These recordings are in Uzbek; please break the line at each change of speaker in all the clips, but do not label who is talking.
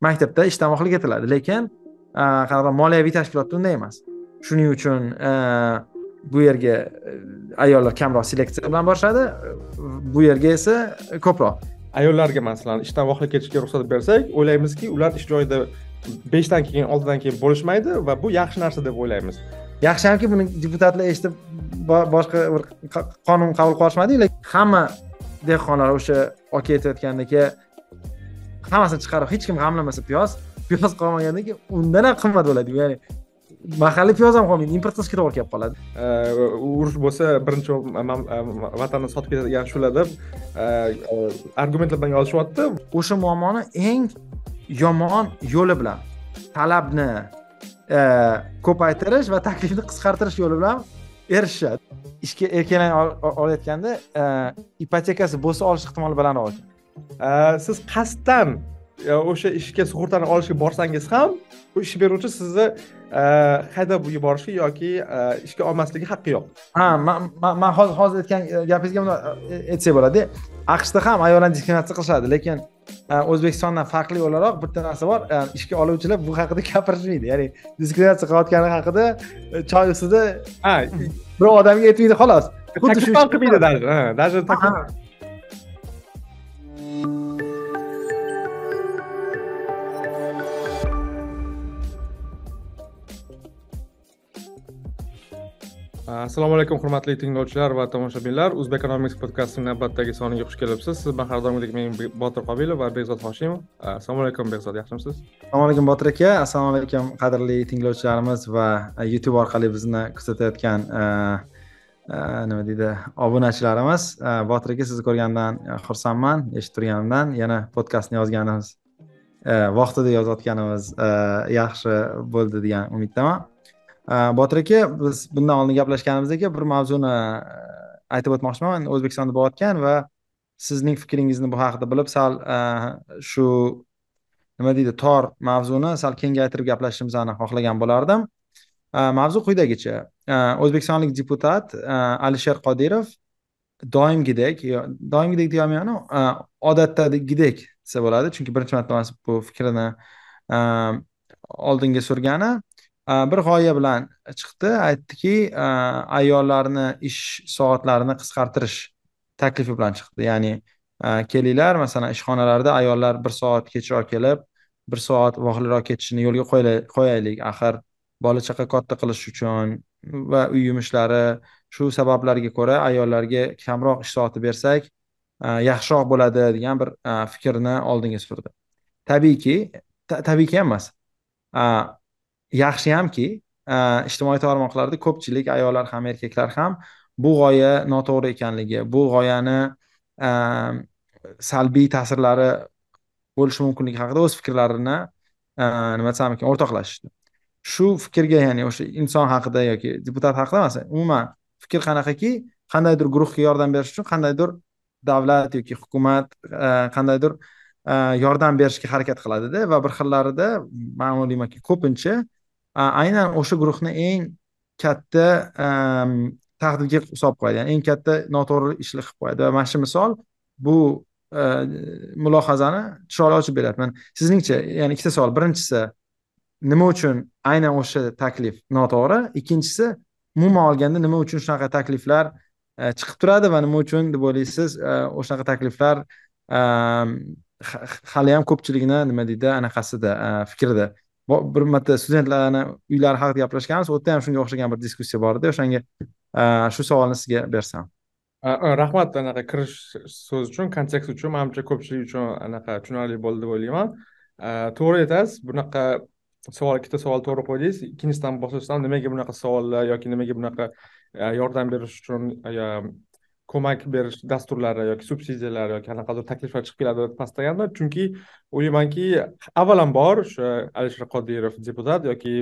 maktabda ishdan vohlik etiladi lekin qanaqa moliyaviy tashkilotda unday emas. Shuning uchun bu yerga ayollar kamroq seleksiya bilan borishadi bu yerga esa ko'proq.
Ayollarga masalan ishdan vohlik ketishga ruxsat bersak o'ylaymizki ular ish joyida beshdan keyin oltidan keyin bo'lishmaydi va bu yaxshi narsa deb o'ylaymiz.
Yaxshi hamki buni deputatlar eshitib boshqa bir qonun qabul qilishmadiku lekin hamma dehqonlar o'sha olib ketayotgandagi hammasini chiqarib hech kim g'amlamasa piyoz piyoz qolmagandan keyin undan ham qimmat bo'ladi. Ya'ni mahalliy piyoz ham qolmaydi import qilishga to'g'ri kelib qoladi.
Urush bo'lsa birinchi vatanni sotib ketadigan shular deb argumentlar bilan olishyapti
o'sha muammoni eng yomon yo'li bilan talabni ko'paytirish va taklifni qisqartirish yo'li bilan erishishadi ishga erkaklar olayotganda ipotekasi bo'lsa olish ehtimoli balandroq
ekan siz qasddan o'sha ishga sug'urtani olishga borsangiz ham u ish beruvchi sizni haydab yuborishi yoki ishga olmasligi haqqi yo'q.
Ha man hozir aytgan gapingizga bundoq aytsak bo'ladi. Aqshda ham ayollarni diskriminatsiya qilishadi lekin o'zbekistondan farqli o'laroq bitta narsa bor. Ishga oluvchilar bu haqida gapirishmaydi. Ya'ni diskriminatsiya qilayotgani haqida choy ustida bir odamga aytmaydi xolos.
Xuddi shu qilmaydi даже даже assalomu alaykum hurmatli tinglovchilar va tomoshabinlar o'zbekonomics podkastining navbatdagi soniga xush kelibsiz siz bilan har doimgidek men botir qobilov va behzod hoshimov assalomu alaykum behzod yaxshimisiz
assalomu alaykum botir aka assalomu alaykum qadrli tinglovchilarimiz va э, youtube orqali bizni kuzatayotgan э, э, nima deydi obunachilarimiz. Botir aka sizni ko'rgandan xursandman eshitib turganimdan. Yana podkastni yozganimiz vaqtida yozayotganimiz yaxshi bo'ldi degan umiddaman. Botir aka biz bundan oldin gaplashganimizdek bir mavzuni e, aytib o'tmoqchiman. O'zbekistonda bo'layotgan va sizning fikringizni bu haqida bilib sal e, shu nima deydi tor mavzuni sal kengaytirib gaplashishimizni xohlagan bo'lardim. E, mavzu quyidagicha o'zbekistonlik deputat alisher qodirov doimgidek doimgidek deyolmayman odatdagidek desa bo'ladi. Chunki birinchi marta emas bu fikrini oldinga surgani. Bir g'oya bilan chiqdi. Aytdiki e, ayollarni ish soatlarini qisqartirish taklifi bilan chiqdi. Ya'ni e, kelinglar masalan ishxonalarda ayollar bir soat kechroq kelib bir soat vohliroq ketishini yo'lga qo'yaylik. Axir bola chaqa katta qilish uchun va uy yumushlari shu sabablarga ko'ra ayollarga kamroq ish soati bersak e, yaxshiroq bo'ladi degan bir fikrni oldinga surdi. Tabiiyki tabiiyki emas. Yaxshi hamki e, ijtimoiy tarmoqlarda ko'pchilik ayollar ham erkaklar ham bu g'oya noto'g'ri ekanligi bu g'oyani e, salbiy ta'sirlari bo'lishi mumkinligi haqida o'z fikrlarini e, nima desam ekan o'rtoqlashishdi. Shu fikrga ya'ni o'sha inson haqida yoki deputat haqida emas umuman fikr qanaqaki qandaydir guruhga yordam berish uchun qandaydir davlat yoki hukumat qandaydir yordam berishga harakat qiladida va bir xillarida ma'lum ko'pincha aynan o'sha guruhni eng katta ehm, taqdirga solib qo'yadi. Ya'ni eng katta noto'g'ri ishni qilib qo'yadi. Va mana shu misol bu e, mulohazani chiroyli ochib beradi sizningcha ya'ni ikkita savol. Birinchisi nima uchun aynan o'sha taklif noto'g'ri? Ikkinchisi umuman olganda nima uchun shunaqa takliflar e, chiqib turadi va nima uchun deb o'ylaysiz e, o'shanaqa takliflar ehm, haliyam ko'pchilikni nima deydi anaqasida fikrida. Bir marta studentlarni uylari haqida gaplashganmiz u yerda ham shunga o'xshagan bir diskussiya bor edi o'shanga shu savolni sizga bersam.
Rahmat anaqa kirish so'z uchun kontekst uchun manimcha ko'pchilik uchun anaqa tushunarli bo'ldi deb o'ylayman. To'g'ri aytasiz bunaqa savol ikkita savol to'g'ri qo'ydingiz ikkinchisidan boshlasam nimaga bunaqa savollar yoki nimaga bunaqa yordam berish uchun ko'mak berish dasturlari yoki subsidiyalar yoki qanaqadir takliflar chiqib keladi deb chunki o'ylaymanki avvalambor o'sha eh, alisher qodirov deputat yoki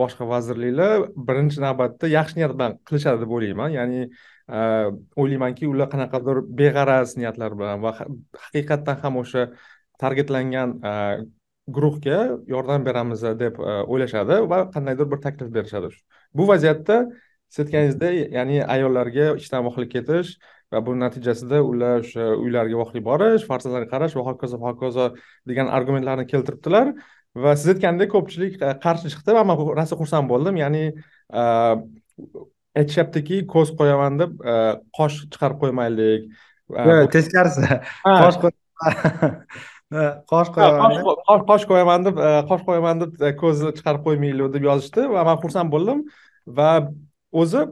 boshqa vazirliklar birinchi navbatda yaxshi niyat bilan qilishadi deb o'ylayman. Ya'ni eh, o'ylaymanki ular qanaqadir beg'araz niyatlar bilan va haqiqatdan ham o'sha targetlangan eh, guruhga yordam beramiz deb o'ylashadi va qandaydir bir taklif berishadi. Bu vaziyatda siz aytganingizdek ya'ni ayollarga ishdan vohlik ketish va bu natijasida ular o'sha uylariga vaqtli borish farzandlarga qarash va hokazo va hokazo degan argumentlarni keltiribdilar. Va siz aytgandek ko'pchilik e, qarshi chiqdi va man rosa xursand bo'ldim. Ya'ni e, aytishyaptiki ko'z qo'yaman deb e, qosh chiqarib qo'ymaylik.
Teskarisi. Qosh qosh qo'yaman
qosh qo'yaman deb qosh qo'yaman deb ko'zni chiqarib qo'ymanglar deb yozishdi va man xursand bo'ldim. Va o'zi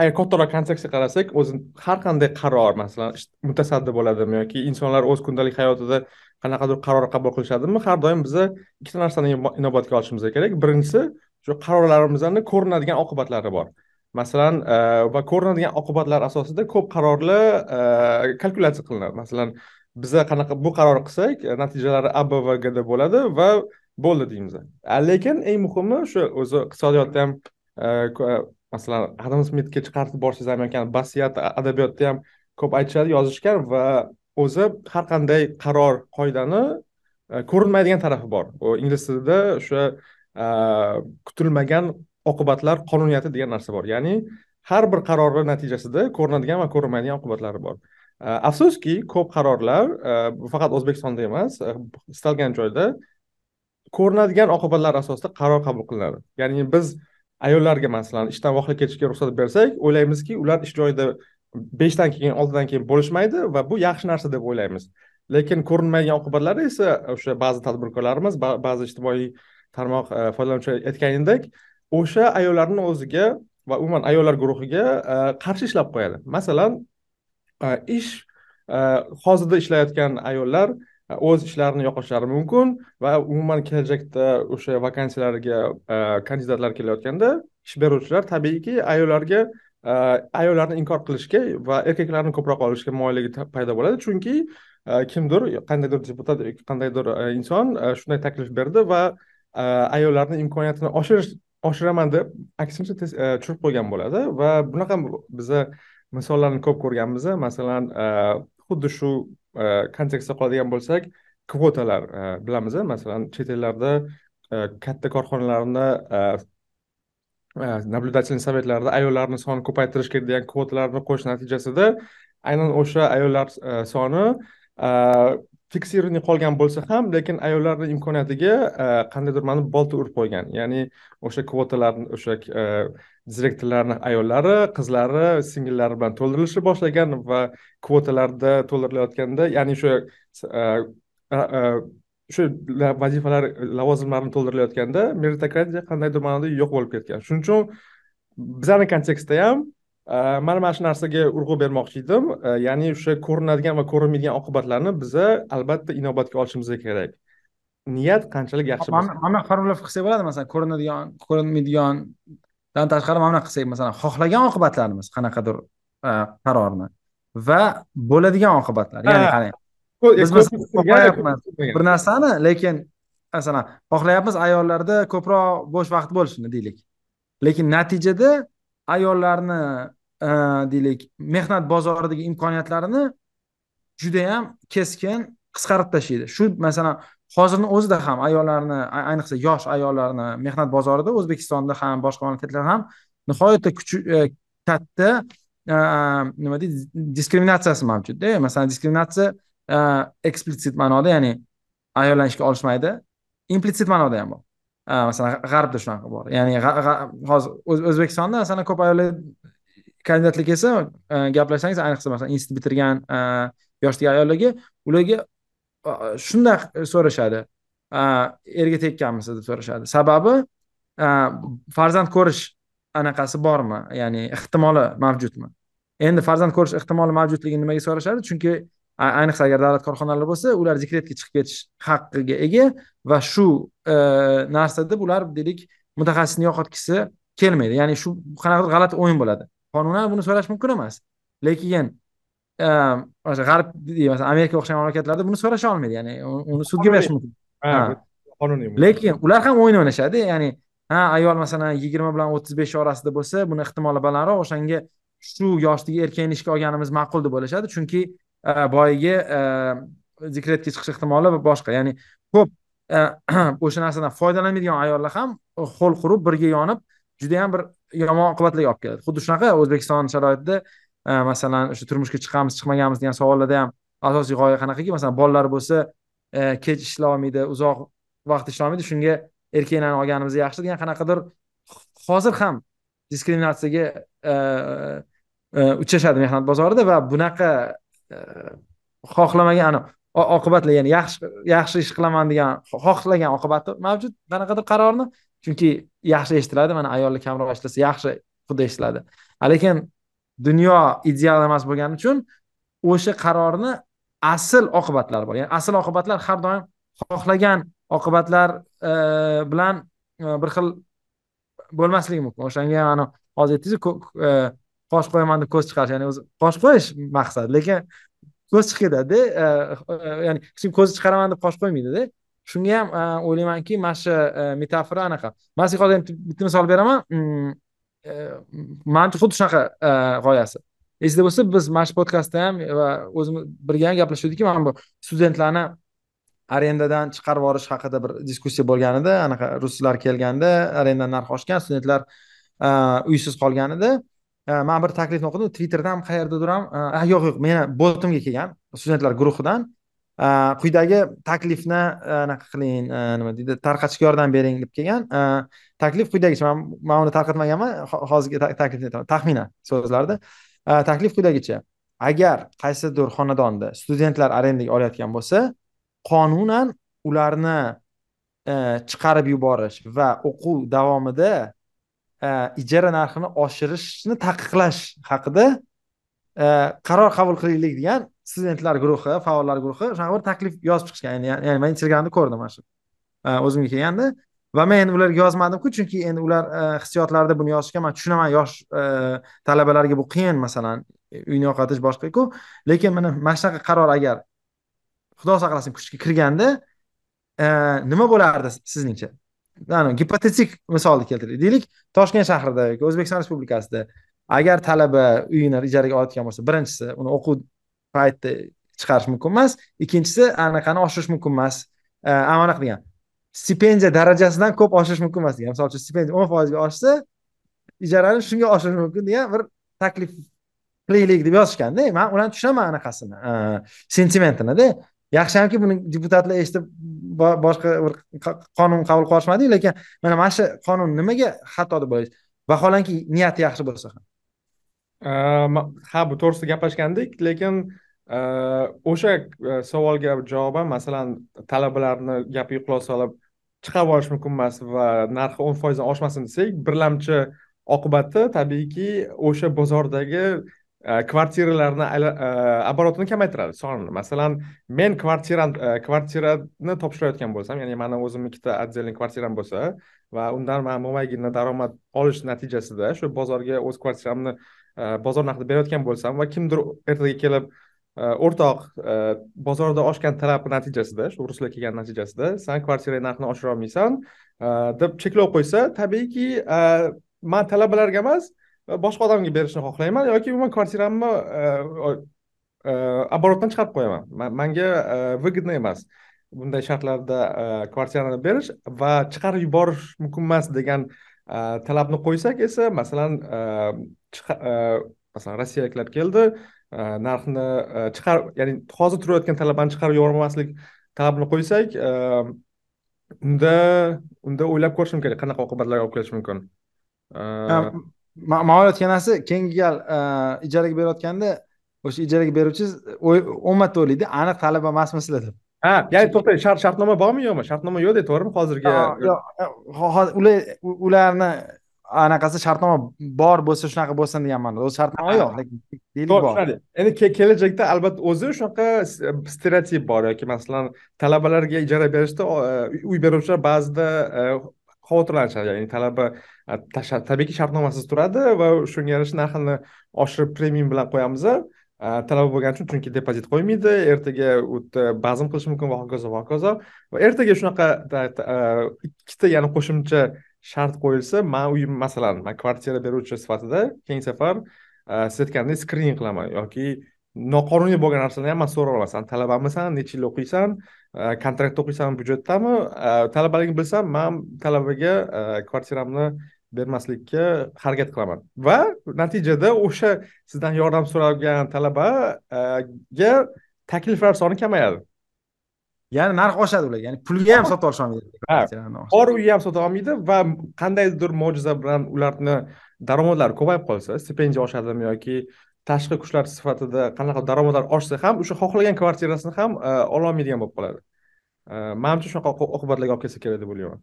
agar kattaroq kontekstga qarasak o'zi har qanday qaror masalan mutasaddi bo'ladimi yoki insonlar o'z kundalik hayotida qanaqadir qaror qabul qilishadimi har doim biza ikkita narsani inobatga olishimiz kerak. Birinchisi shu qarorlarimizni ko'rinadigan oqibatlari bor. Masalan e, va ko'rinadigan oqibatlar asosida ko'p qarorlar e, kalkulyatsiya qilinadi. Masalan biza qanaqa bu qaror qilsak e, natijalari a b va gda bo'ladi va bo'ldi deymiz. Lekin eng muhimi shu o'zi iqtisodiyotda ham masalan adam smitga chiqarib borsangiz ham basiyat adabiyotda ham ko'p aytishadi yozishgan va o'zi har qanday qaror qoidani e, ko'rinmaydigan tarafi bor. U ingliz tilida o'sha e, kutilmagan oqibatlar qonuniyati degan narsa bor. Ya'ni har bir qarorni natijasida ko'rinadigan va ko'rinmaydigan oqibatlari bor. E, afsuski ko'p qarorlar faqat o'zbekistonda emas istalgan joyda ko'rinadigan oqibatlar asosida qaror qabul qilinadi. Ya'ni biz ayollarga masalan ishdan vaqtli ketishga ruxsat bersak o'ylaymizki ular ish joyida beshdan keyin oltidan keyin bo'lishmaydi va bu yaxshi narsa deb o'ylaymiz. Lekin ko'rinmaydigan oqibatlari esa o'sha ba'zi tadbirkorlarimiz ba'zi ijtimoiy tarmoq e, foydalanuvchilari aytganidek o'sha ayollarni o'ziga va umuman ayollar guruhiga e, qarshi ishlab qo'yadi. Masalan e, ish hozirda ishlayotgan ayollar Э, o'z ishlarini yo'qotishlari mumkin va umuman kelajakda o'sha vakansiyalarga e, kandidatlar kelayotganda ish beruvchilar tabiiyki ayollarga e, ayollarni inkor qilishga va erkaklarni ko'proq olishga moyilligi paydo bo'ladi. Chunki e, kimdir qandaydir deputat qandaydir inson shunday taklif berdi va ayollarni imkoniyatini oshirish oshiraman deb aksincha tushirib qo'ygan bo'ladi va bunaqa biza misollarni ko'p ko'rganmiz masalan xuddi shu Э, kontekstda qoladigan bo'lsak kvotalar e, bilamiz masalan chet ellarda e, katta korxonalarni e, наблюдательный sovetlarida ayollarni sonini ko'paytirish kerak degan kvotalarni qo'yish natijasida aynan o'sha ayollar soni fiksированный qolgan bo'lsa ham lekin ayollarni imkoniyatiga qandaydir ma'noda bolta urib qo'ygan. Ya'ni o'sha kvotalarni o'sha direktorlarni ayollari qizlari singillari bilan to'ldirilishi boshlagan va kvotalarda to'ldirilayotganda ya'ni o'sha o'sha e, e, vazifalar lavozimlarni to'ldirilayotganda meritokratiya qandaydir ma'noda yo'q bo'lib ketgan. Shuning uchun bizani kontekstda ham e, man mana shu narsaga urg'u bermoqchi edim. Ya'ni o'sha ko'rinadigan va ko'rinmaydigan oqibatlarni biza albatta inobatga olishimiz kerak. Niyat qanchalik yaxshi
bo'lsa mana formulировка qilsak bo'ladi masalan ko'rinadigan ko'rinmaydigan dan tashqari mana bunaqa qilsak masalan xohlagan oqibatlarimiz qanaqadir e, qarorni va bo'ladigan oqibatlar. Ya'ni qarang biz xohlayapmiz bir narsani lekin masalan xohlayapmiz ayollarda ko'proq bo'sh vaqt bo'lishini deylik. Lekin natijada ayollarni e, deylik mehnat bozoridagi imkoniyatlarini judayam keskin qisqarib tashlaydi. Shu masalan hozirni o'zida ham ayollarni ayniqsa yosh ayollarni mehnat bozorida o'zbekistonda ham boshqa mamlakatlarda ham nihoyatda e, katta nima deydi diskriminatsiyasi mavjudda. E, masalan diskriminatsiya eksplitsit ma'noda ya'ni ayollar ishga olishmaydi implissit ma'noda ham bor. Masalan g'arbda shunaqa bor. Ya'ni hozir o'zbekistonda masalan ko'p ayollar kandidatlik kelsa e, gaplashsangiz ayniqsa masalan institut bitirgan yoshdagi ayollarga ularga shunday e, so'rashadi. Erga tekkanmisiz deb so'rashadi. Sababi farzand ko'rish anaqasi bormi? Ya'ni ehtimoli mavjudmi? Endi farzand ko'rish ehtimoli mavjudligini nimaga so'rashadi? Chunki ayniqsa agar davlat korxonalari bo'lsa ular dekretga chiqib ketish haqqiga ega va shu e, narsa deb ular deylik mutaxassisni yo'qotgisi kelmaydi. Ya'ni shu qanaqadir g'alati o'yin bo'ladi. Qonunan buni so'rash mumkin emas. Lekin o'sha g'arb masalan amerika o'xshagan mamlakatlarda buni so'rasha olmaydi ya'ni uni sudga berish mumkin. Qonuniy lekin ular ham o'yin o'ynashadi ya'ni ha ayol masalan yigirma bilan o'ttiz besh orasida bo'lsa buni ehtimoli balandroq o'shanga shu yoshdagi erkakni ishga olganimiz ma'qul deb o'ylashadi chunki boyagi dekretga chiqish ehtimoli boshqa. Ya'ni ko'p o'sha narsadan foydalanmaydigan ayollar ham qo'l qurib birga yonib judayam bir yomon oqibatlarga olib keladi. Xuddi shunaqa o'zbekiston sharoitida masalan o'sha turmushga chiqamiz chiqmaganmiz degan savollarda ham asosiy g'oya qanaqaki masalan bolalar bo'lsa e, kech ishlolmaydi uzoq vaqt ishlolmaydi shunga erkaklarni olganimiz yaxshi degan qanaqadir hozir ham diskriminatsiyaga e, e, uchrashadi mehnat bozorida va bunaqa xohlamagan oqibatlar ya'ni yaxshi yaxshi ish qilaman degan xohlagan oqibati mavjud qanaqadir qarorni chunki yaxshi eshitiladi mana ayollar kamroq ishlasa yaxshi xuddi eshitiladi. Lekin dunyo ideal emas bo'lgani uchun o'sha qarorni asl oqibatlari bor. Ya'ni asl oqibatlar har doim xohlagan oqibatlar e, bilan e, bir xil bo'lmasligi mumkin. O'shanga ham hozir aytdingizu e, qosh qo'yaman deb ko'z chiqarish. Ya'ni o'zi qosh qo'yish maqsad lekin ko'z chiqib ketadida e, e, ya'ni hech kim ko'zi chiqaraman deb qosh qo'ymaydida. Shunga ham e, o'ylaymanki mana shu metafora anaqa. Man sizga hozir bitta misol beraman. Mm, manimcha xuddi shunaqa e, g'oyasi. Esingda bo'lsa biz mana shu podkastda ham va o'zimiz birga ham gaplashuvdikki mana bu studentlarni arendadan chiqarib yuborish haqida bir diskussiya bo'lgan edi anaqa ruslar kelganda arenda narxi oshgan studentlar e, uysiz qolganida e, man bir taklifni o'qidim. Twitterdan ham qayerdadir ham yo'q yo'q meni botimga kelgan studentlar guruhidan Э, quyidagi taklifni э, anaqa qiling э, nima deydi tarqatishga yordam bering deb kelgan. Taklif quyidagicha man man uni tarqatmaganman hozirgi taklifni aytaman. Taxminan so'zlarda. Taklif quyidagicha. Agar qaysidir xonadonda studentlar arendaga olayotgan bo'lsa qonunan ularni e, chiqarib yuborish va o'quv davomida e, ijara narxini oshirishni taqiqlash haqida e, qaror qabul qilaylik degan studentlar guruhi faollar guruhi shunaqa bir taklif yozib chiqishgan. Ya'ni men telegramda ko'rdim mana shu. O'zimga kelganda. Va men endi ularga yozmadimku chunki endi ular e, hissiyotlarida buni yozishga man tushunaman. Yosh e, talabalarga bu qiyin masalan uyni yo'qotish boshqaku. Lekin mana mana shunaqa qaror agar xudo saqlasin kuchga kirganda e, nima bo'lardi sizningcha? Gipotetik misolni keltiraylik deylik toshkent shahrida yoki o'zbekiston respublikasida agar talaba uyini ijaraga olayotgan bo'lsa birinchisi uni o'quv paytida chiqarish mumkin emas. Ikkinchisi anaqani oshirish mumkin emas. Anaqa degan stipendiya darajasidan ko'p oshirish mumkin emas degan. Misol uchun stipendiya o'n foizga oshsa ijarani shunga oshirish mumkin degan bir taklif qilaylik deb yozishganda man ularni tushunaman anaqasini sentimentinida yaxshi hamki buni deputatlar eshitib boshqa bir qonun qabul qilib lekin mana mana shu qonun nimaga xato deb o'ylaysiz? Vaholanki niyati yaxshi bo'lsa
ham. Э, ha bu to'g'risida gaplashgandik lekin э, o'sha э, savolga javoban masalan talabalarni gapiga quloq solib chiqarib yuborish mumkin emas va narxi o'n foizdan oshmasin desak birlamchi oqibati tabiiyki o'sha bozordagi e, kvartiralarni оборотini e, kamaytiradi sonini. Masalan men kvartiram e, kvartirani topshirayotgan bo'lsam ya'ni mani o'zimni ikkita отдельный kvartiram bo'lsa va undan man mo'maygina daromad olish natijasida shu bozorga o'z kvartiramni E, bozor narxida berayotgan bo'lsam va kimdir ertaga kelib e, o'rtoq e, bozorda oshgan talab natijasida shu ruslar kelgan natijasida san kvartira narxini oshira olmaysan deb cheklov qo'ysa tabiiyki man talabalarga emas boshqa odamga berishni xohlayman yoki umuman kvartiramni оборотdan chiqarib qo'yaman. Manga выгодно emas bunday shartlarda kvartirani berish va chiqarib yuborish mumkin emas degan talabni qo'ysak esa masalan masalan rossiyaliklar keldi narxni chiqarib ya'ni hozir turayotgan talabani chiqarib yubormaslik talabini qo'ysak unda unda o'ylab ko'rishim kerak qanaqa oqibatlarga olib kelishi mumkin.
Aytgan narsa keyingi gal e, ijaraga berayotganda o'sha ijaraga beruvchingiz o'n marta o'ylaydi aniq talaba emasmisizlar deb.
Ha ya'ni to'xtang shart shartnoma bormi yo'qmi shartnoma yo'q to'g'rimi hozirgi?
Yo'q ular ularni anaqasi shartnoma bor bo'lsa shunaqa bo'lsin degan ma'noda o'zi shartnoma yo'q lekin deylik bor.
endi kelajakda albatta o'zi shunaqa stereotip bor yoki masalan talabalarga ijara berishda uy beruvchilar ba'zida e, xavotirlanishadi. Ya'ni talaba tabiiyki shartnomasiz turadi va shunga yarasha narxini oshirib premium bilan qo'yamiz talaba bo'lgani uchun chunki depozit qo'ymaydi. Ertaga u yerda bazm qilishi mumkin va hokazo va hokazo. Va ertaga shunaqa ikkita yana qo'shimcha shart qo'yilsa man uyim masalan man kvartira beruvchi sifatida keyingi safar e, siz aytgandek skrining qilaman yoki noqonuniy bo'lgan narsalarni ham man so'rab olaman. San talabamisan necha yil o'qiysan e, kontraktda o'qiysanmi byudjetdami? E, Talabaligingni bilsam man talabaga kvartiramni bermaslikka harakat qilaman. Va natijada o'sha sizdan yordam so'ragan talabaga takliflar soni kamayadi.
Ya'ni narx oshadi ular ya'ni pulga ham sotib olisholmaydi
ha bor uyga ham sota olmaydi va qandaydir mo'jiza bilan ularni daromadlari ko'payib qolsa stipendiya oshadimi yoki tashqi kuchlar sifatida qanaqa daromadlar oshsa ham o'sha xohlagan kvartirasini ham e, ololmaydigan bo'lib qoladi. E, manimcha shunaqa oqibatlarga olib kelsa kerak deb o'ylayman.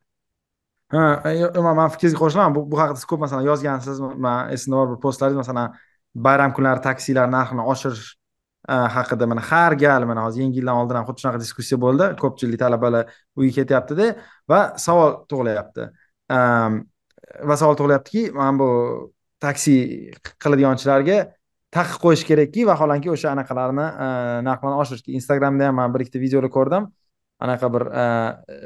Ha e, man fikringizga qo'shilaman bu haqida siz ko'p masalan yozgansiz man esimda bor bir postlaringiz masalan bayram kunlari taksilar narxini oshirish Э, haqida mana har gal mana hozir yangi yildan oldin ham xuddi shunaqa diskussiya bo'ldi. Ko'pchilik talabalar uyga ketyaptida va savol tug'ilyapti va savol tug'ilyaptiki mana bu taksi qiladiganchilarga taqiq qo'yish kerakki vaholanki o'sha anaqalarni e, narxlarni oshirishga. Instagramda ham man bir ikkita videolar ko'rdim. Anaqa bir e,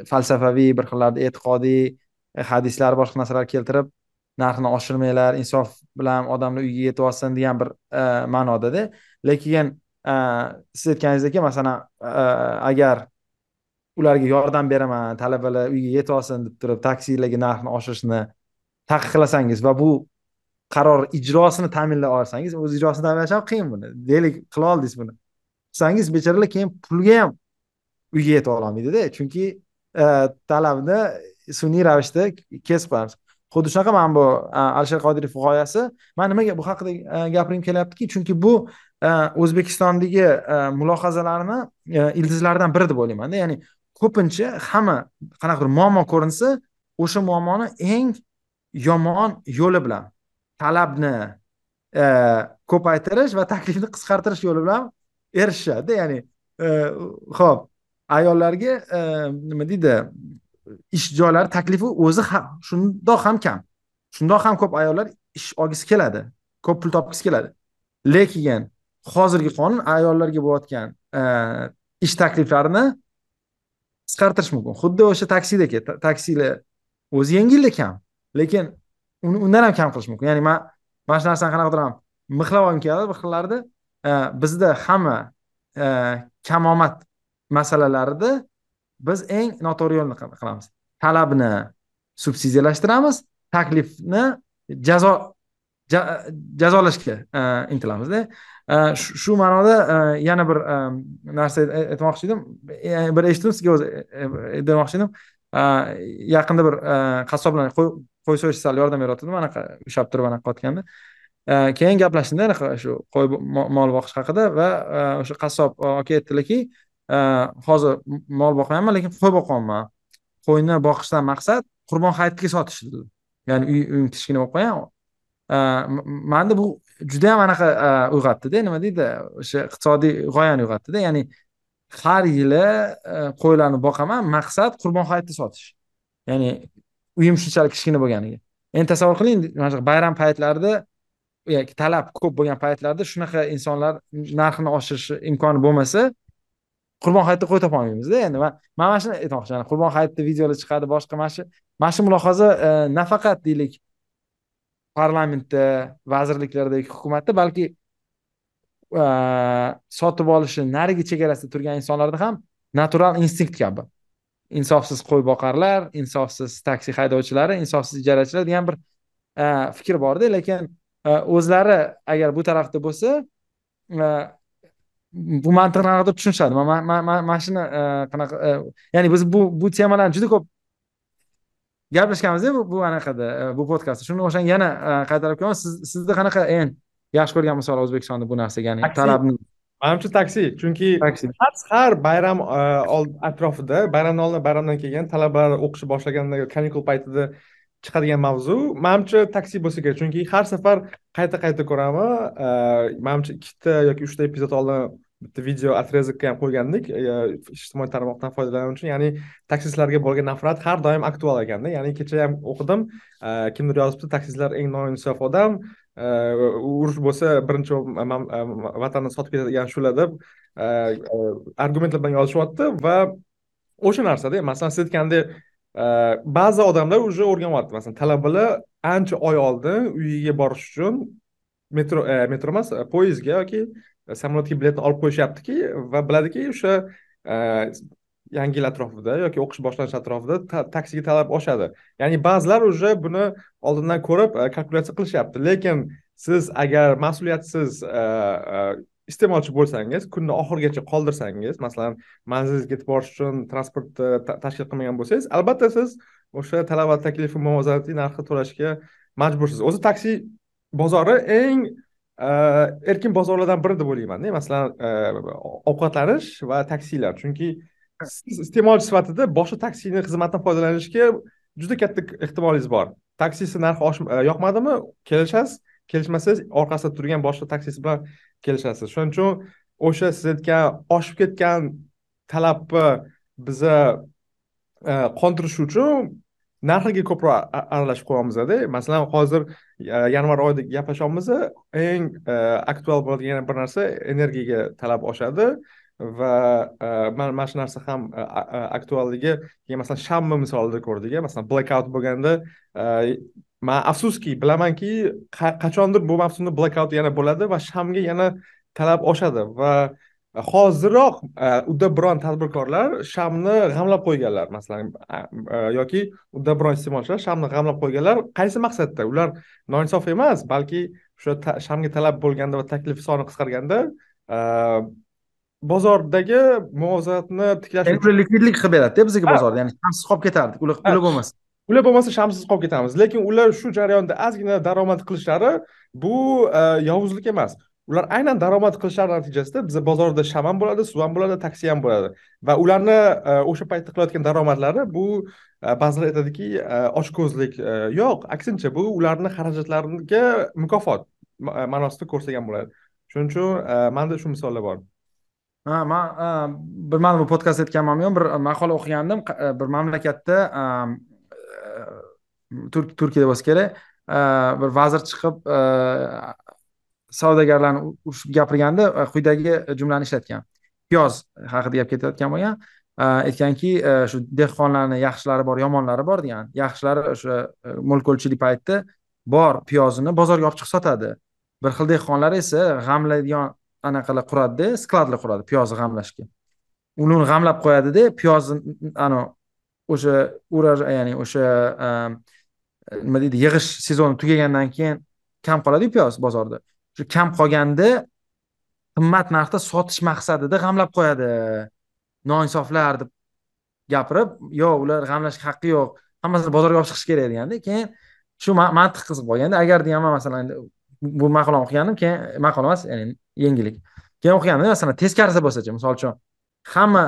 falsafaviy bir xillarda e'tiqodiy e, hadislar boshqa narsalar keltirib narxni oshirmanglar insof bilan odamlar uyiga yetib olsin degan bir ma'nodada. Lekin Э, siz aytganingizdek masalan e, agar ularga yordam beraman talabalar uyga yetib olsin deb turib taksilarga narxni oshirishni taqiqlasangiz va bu qaror ijrosini ta'minlay olsangiz o'z ijrosini ta'minlash ham qiyin buni. Deylik qila oldingiz buni. Qilsangiz bechoralar keyin pulga ham uyga yetib ololmaydida. Chunki e, talabni sun'iy ravishda kesib qo'yamiz xuddi shunaqa mana bu alisher qodirov g'oyasi man nimaga bu haqida e, gapirgim kelyaptiki chunki bu o'zbekistondagi e, mulohazalarni e, ildizlaridan biri deb o'ylaymanda. Ya'ni ko'pincha hamma qanaqadir muammo ko'rinsa o'sha muammoni eng yomon yo'li bilan talabni e, ko'paytirish va taklifni qisqartirish yo'li bilan erishishadi. Ya'ni ho'p ayollarga nima deydi ish joylari taklifi o'zi shundoq ham kam. Shundoq ham ko'p ayollar ish olgisi keladi ko'p pul topgisi keladi. Lekin hozirgi qonun ayollarga bo'layotgan e, ish takliflarini qisqartirish mumkin. Xuddi o'sha taksidagi taksilar o'zi yengilda kam lekin undan ham kam qilish mumkin. Ya'ni man mana shu narsani qanaqadir ham mixlab olgim keladi bir xillarda e, bizda hamma e, kamomad masalalarida biz eng noto'g'ri yo'lni qilamiz. Talabni subsidiyalashtiramiz taklifni jazo jazolashga intilamizda. Shu ma'noda yana bir narsa aytmoqchi edim bir eshitdim sizga o'zi demoqchi edim yaqinda bir qassoblar qo'y so'yish sal yordam beryotgandi anaqa ushlab turib anaqa qilayotganda keyin gaplashdimda anaqa shu qo'y mol boqish haqida va o'sha qassob aka aytdilarki hozir mol boqmayapman lekin qo'y boqyapman qo'yni boqishdan maqsad qurbon hayitiga sotish dedi ya'ni uyim kichkina bo'lib qolgan manda bu juda yam anaqa e, uyg'otdida nima deydi o'sha iqtisodiy g'oyani uyg'otdida ya'ni har yili e, qo'ylarni boqaman maqsad qurbon hayitda sotish. Ya'ni uyim shunchalik kichkina bo'lganiga. Endi tasavvur qiling mana shu bayram paytlarida yoki talab ko'p bo'lgan paytlarda shunaqa insonlar narxini oshirish imkoni bo'lmasa qurbon hayitda qo'y topolmaymizda endi man mana shuni aytmoqchiman qurbon hayitda videolar chiqadi boshqa mana shu mana shu mulohaza e, nafaqat deylik parlamentda vazirliklardagi hukumatda balki sotib olishi narigi chegarasida turgan insonlarda ham natural instinkt kabi. Insofsiz qo'y boqarlar insofsiz taksi haydovchilari insofsiz ijarachilar degan bir fikr borda lekin o'zlari agar bu tarafda bo'lsa bu mantiqni qanaqadir tushunishadi. Mana shuni qanaqa ya'ni biz bu bu temalarni juda ko'p gaplashganmiz bu anaqada e, bu podkastda. Shunga o'shanga yana e, qaytarib kelaman siz sizni qanaqa eng yaxshi ko'rgan misol o'zbekistonda bu narsaga ya'ni talabni?
Manimcha taksi. Chunki har bayram e, atrofida bayramdan oldin bayramdan keyin talabalar o'qishni boshlaganda kanikul paytida chiqadigan mavzu manimcha taksi bo'lsa kerak. Chunki har safar qayta qayta ko'raman manimcha ikkita yoki uchta epizod oldin bitta video отрезокка ham qo'ygandik. E, ijtimoiy tarmoqdan foydalanuvchi ya'ni taksistlarga bo'lgan nafrat har doim aktual ekanda. Ya'ni kecha ham o'qidim. E, kimdir yozibdi taksistlar eng noinsof odam. E, Urush bo'lsa birinchi vatanni sotib ketadigan shular deb argumentlar bilan yozishyapti. Va o'sha narsada masalan siz aytgandek ba'zi odamlar уже o'rganyapti. Masalan talabalar ancha oy oldin uyiga borish uchun metro metro emas poyezdga yoki samolyotga biletni olib qo'yishyaptiki va biladiki o'sha e, yangi yil atrofida yoki o'qish boshlanishi atrofida taksiga talab oshadi. Ya'ni ba'zilar уже buni oldindan ko'rib e, kalkulyatsiya qilishyapti. Lekin siz agar mas'uliyatsiz e, iste'molchi bo'lsangiz kunni oxirigacha qoldirsangiz masalan manzilingizga yetib borish uchun transportni tashkil qilmagan bo'lsangiz albatta siz o'sha talab va taklifi muvozanatli narxi to'lashga majbursiz. O'zi taksi bozori eng Э, erkin bozorlardan biri deb o'ylaymanda masalan e, ovqatlanish va taksilar. Chunki siz iste'molchi sifatida boshqa taksini xizmatidan foydalanishga juda katta ehtimolingiz bor. Taksisi narxi e, yoqmadimi? Kelishasiz kelishmasangiz orqasida turgan boshqa taksisi bilan kelishasiz. Shuning uchun o'sha siz aytgan oshib ketgan talabni biza e, qondirish uchun narxiga ko'proq aralashib qo'yamizda masalan hozir e, yanvar oyida gaplashyapmiz eng e, aktual bo'ladigan yana bir narsa energiyaga talab oshadi va e, mana shu narsa ham aktualligi masalan shamni misolida ko'rdik masalan blackout bo'lganda man afsuski bilamanki qachondir bu mavsumda blackout yana bo'ladi va shamga yana talab oshadi va hoziroq unda biron tadbirkorlar shamni g'amlab qo'yganlar masalan yoki unda biron iste'molchilar shamni g'amlab qo'yganlar qaysi maqsadda? Ular noinsof emas balki o'sha shamga talab bo'lganda va taklif soni qisqarganda bozordagi muvozanatni tiklash
uchun likvidlik qilib beradida bizga bozorda ya'ni shamsiz qolib ketardik ular ular bo'lmasa.
Ular bo'lmasa shamsiz qolib ketamiz lekin ular shu jarayonda ozgina daromad qilishlari bu yovuzlik emas ular aynan daromad qilishlari natijasida biza bozorda sham ham bo'ladi suv ham bo'ladi taksi ham bo'ladi. Va ularni e, o'sha paytda qilayotgan daromadlari bu e, ba'zilar aytadiki e, ochko'zlik yo'q aksincha bu ularni xarajatlariga mukofot ma'nosida ko'rsagan bo'ladi. Shuning uchun manda shu misollar bor.
Ha man bir bu podkast aytganmanmi ham bir maqola o'qigandim bir mamlakatda turkiyada bo'lsa kerak bir vazir chiqib savdogarlarni urishib gapirganda e, quyidagi e, jumlani ishlatgan. Piyoz haqida gap ketayotgan bo'lgan. E, aytganki shu dehqonlarni yaxshilari bor yomonlari bor degan. Yaxshilari o'sha mo'l paytda bor piyozini bozorga olib chiqib sotadi. Bir xil dehqonlar esa g'amlaydigan anaqalar quradida skladlar quradi piyozni g'amlashga. Uni g'amlab qo'yadida piyozni anavi o'sha ya'ni o'sha nima deydi yig'ish sezoni tugagandan keyin kam qoladiku piyoz bozorda. Shu kam qolganda qimmat narxda sotish maqsadida g'amlab qo'yadi. Noinsoflar deb gapirib yo'q ular g'amlashga haqqi yo'q. Hammasini bozorga olib chiqish kerak deganda keyin shu mantiq qiziq bo'lganda agar deyapman masalan bu maqolani o'qigandim keyin maqola emas ya'ni yangilik keyin o'qigandim masalan teskarisi bo'lsachi misol uchun hamma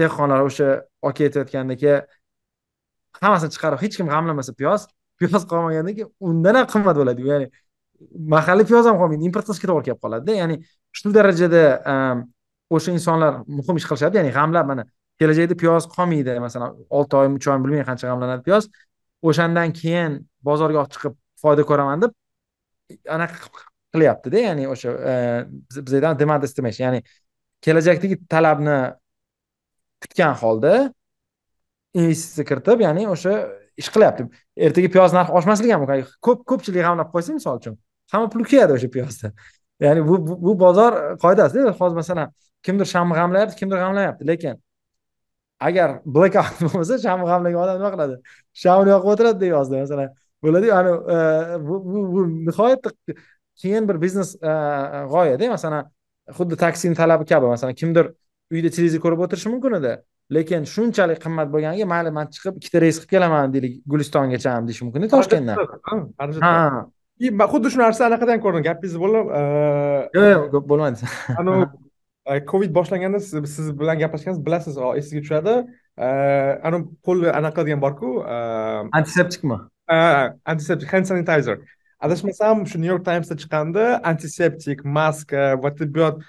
dehqonlar o'sha oka aytayotgandek hammasini chiqarib hech kim g'amlamasa piyoz piyoz qolmagandan keyin undan ham qimmat bo'ladi. Ya'ni mahalliy piyoz ham qolmaydi import qilishga to'g'ri kelib qoladida ya'ni shu darajada ehm, o'sha insonlar muhim ish qilishadi ya'ni g'amlab mana kelajakda piyoz qolmaydi masalan olti oy uch oy bilmayman qancha g'amlanadi piyoz. O'shandan keyin bozorga olib chiqib foyda ko'raman deb anaqa qilyaptida ya'ni o'sha ehm, biz aytamiz demand estimation ya'ni kelajakdagi talabni kutgan holda investitsiya kiritib ya'ni o'sha ish qilyapti. Ertaga piyoz narxi oshmasligi ham mumkin. Ko'p ko'pchilik g'amlab qo'ysa misol uchun hamma pul kuyadi o'sha piyozda. Ya'ni bu bu bozor qoidasida hozir masalan kimdir shamni g'amlayapti kimdir g'amlamayapti lekin agar blackout bo'lmasa shamni g'amlagan odam nima qiladi? Shamni yoqib o'tiradida yozda masalan. Bo'ladiyu ani e, bu bu nihoyatda keyin bir biznes e, g'oyada masalan xuddi taksini talabi kabi masalan kimdir uyda televizor ko'rib o'tirishi mumkin edi. Lekin shunchalik qimmat bo'lganiga mayli man chiqib ikkita reys qilib kelaman deylik gulistongacha deyish mumkinda toshkentdan.
Ha man xuddi shu narsa anaqada ham ko'rdim gapingizni bo'lib
yo'q yo'q bo'lmaydi
anavi covid boshlanganda siz bilan gaplashganmiz bilasiz esingizga tushadi anavi qo'lni anaqa qiladigan borku
antiseptikmi
antiseptik hand sanitizer. Adashmasam shu new york timesda chiqqanda antiseptik maska va tibbiyot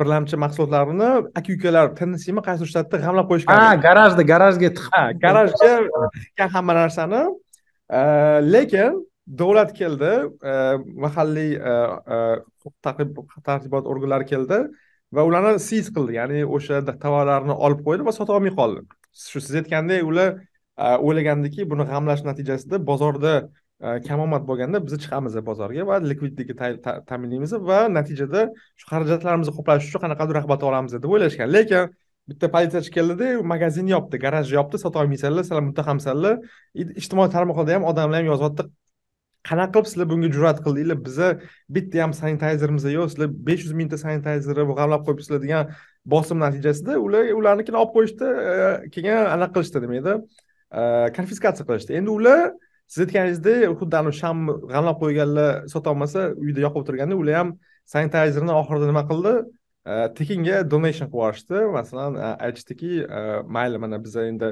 birlamchi mahsulotlarini aka ukalar tennesimi qaysi shtatda g'amlab qo'yishgan
ha garajda garajga tiqib
garajga hamma narsani lekin davlat keldi e, mahalliy e, e, huquq tartibot organlari keldi va ularni siz qildi. Ya'ni o'sha tovarlarni olib qo'ydi va sota olmay qoldi. Shu siz aytgandek ular o'ylagandiki buni g'amlash natijasida bozorda kamomad bo'lganda biz chiqamiz bozorga va likvidlikni ta'minlaymiz va natijada shu xarajatlarimizni qoplash uchun qanaqadir rag'bat olamiz deb o'ylashgan. Lekin bitta politsiyachi keldida magazinni yopdi garajni yopdi sota olmaysizlar sizlar muttahamsanlar ijtimoiy tarmoqlarda ham odamlar ham yozyapti qanaqa qilib sizlar bunga jur'at qildinglar? Biza bitta ham sanitayzerimiz yo'q sizlar besh yuz mingta sanitayzerni g'amlab qo'yibsizlar degan bosim natijasida ular ularnikini olib qo'yishdi e, keyin anaqa qilishdi nima edi konfiskatsiya qilishdi. Endi ular siz aytganingizdek xuddi anavi shamni g'amlab qo'yganlar sotolmasa uyda yoqib o'tirganda ular ham sanitayzerni oxirida nima qildi? E, tekinga donation qilib yuborishdi. Masalan e, aytishdiki mayli mana biz endi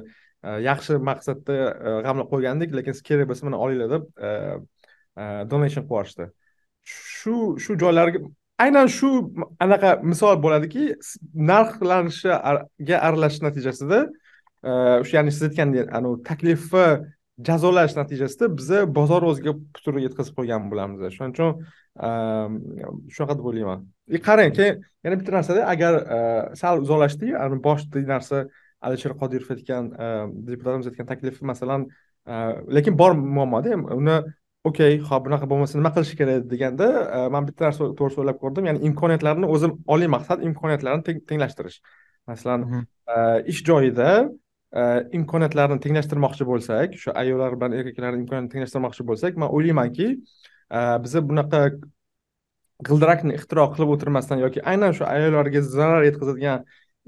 yaxshi maqsadda g'amlab qo'ygandik lekin siz kerak bo'lsa mana olinglar deb Э, donation qilib shu shu joylarga aynan shu anaqa misol bo'ladiki narxlanishiga aralashish natijasida e, o'sha ya'ni siz aytgandek anavi taklifni jazolash natijasida biza bozor o'ziga putur yetkazib qo'ygan bo'lamiz. Shuning uchun e, shunaqa deb o'ylayman. И qarang keyin yana bitta narsada agar sal uzoqlashdik boshida narsa alisher qodirov aytgan deputatimiz aytgan taklif masalan lekin bor muammoda uni okey ho'p bunaqa bo'lmasa nima qilish kerak? deganda man bitta narsa to'g'risida o'ylab ko'rdim. Ya'ni imkoniyatlarni o'zi oliy maqsad imkoniyatlarni tenglashtirish. Masalan mhm. ish joyida imkoniyatlarni tenglashtirmoqchi bo'lsak shu ayollar bilan erkaklarni imkoniyatini tenglashtirmoqchi bo'lsak man o'ylaymanki biza bunaqa g'ildirakni ixtiro qilib o'tirmasdan yoki aynan shu ayollarga zarar yetkazadigan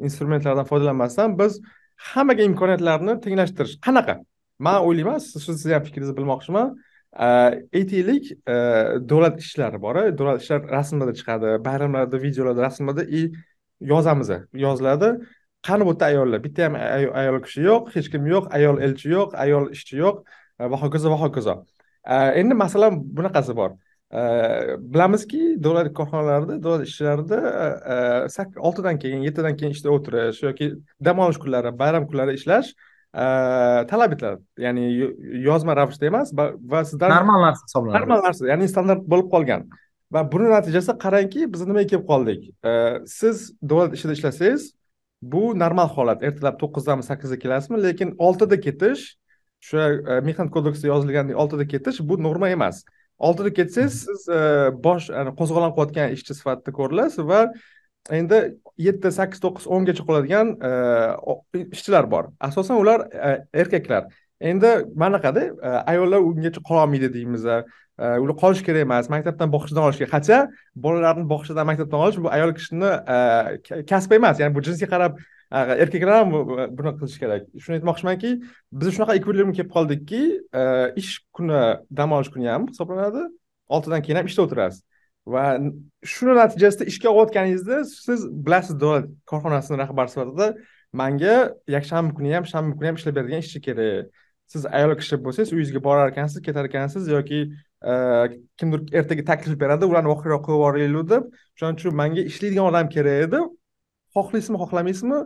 instrumentlardan foydalanmasdan biz hammaga imkoniyatlarni tenglashtirish qanaqa? Man o'ylayman sizni ham fikringizni bilmoqchiman aytaylik davlat ishlari bor davlat ishlar rasmlarda chiqadi bayramlarda videolarda rasmlarda и yozamiz yoziladi. Qani bu yerda ayollar? Bitta ham ayol kishi yo'q hech kim yo'q ayol elchi yo'q ayol ishchi yo'q e, va hokazo va hokazo. E, endi masalan bunaqasi bor. E, bilamizki davlat korxonalarida davlat ishlarida oltidan keyin yettidan keyin ishda o'tirish yoki dam olish kunlari bayram kunlari ishlash talab etiladi ya'ni yozma ravishda emas va sizdan
normal narsa hisoblanadi.
Normal narsa ya'ni standart bo'lib qolgan. Va buni natijasida qarangki biz nimaga kelib qoldik? Siz davlat ishida ishlasangiz bu normal holat. Ertalab to'qqizdanmi sakkizda kelasizmi lekin oltida ketish o'sha e, mehnat kodeksida yozilgandek oltida ketish bu norma emas. Oltida ketsangiz siz e, bosh qo'zg'olon qilayotgan ishchi sifatida ko'rilasiz va endi yetti sakkiz to'qqiz o'ngacha qoladigan e, ishchilar bor. Asosan ular e, erkaklar. Endi manaqada e, ayollar ungacha qololmaydi deymiz ular qolish kerak emas maktabdan bog'chadan olish kerak. Хотя bolalarni bog'chadan maktabdan olish bu ayol kishini kasbi emas. Ya'ni bu jinsga qarab erkaklar ham buni qilishi kerak. Shuni aytmoqchimanki biz shunaqa ekvilibrimga kelib qoldikki ish kuni dam olish kuni ham hisoblanadi. Oltidan keyin ham ishda o'tirasiz. Va shuni natijasida ishga olayotganingizda siz bilasiz davlat korxonasini rahbari sifatida manga yakshanba kuni ham shanba kuni ham ishlab beradigan ishchi kerak. Siz ayol kishi bo'lsangiz uyingizga borar ekansiz ketar ekansiz yoki kimdir ertaga taklif beradi ularni voqeroq qo'yib yuboringlar deb. Shuning uchun manga ishlaydigan odam kerak edi. Xohlaysizmi xohlamaysizmi?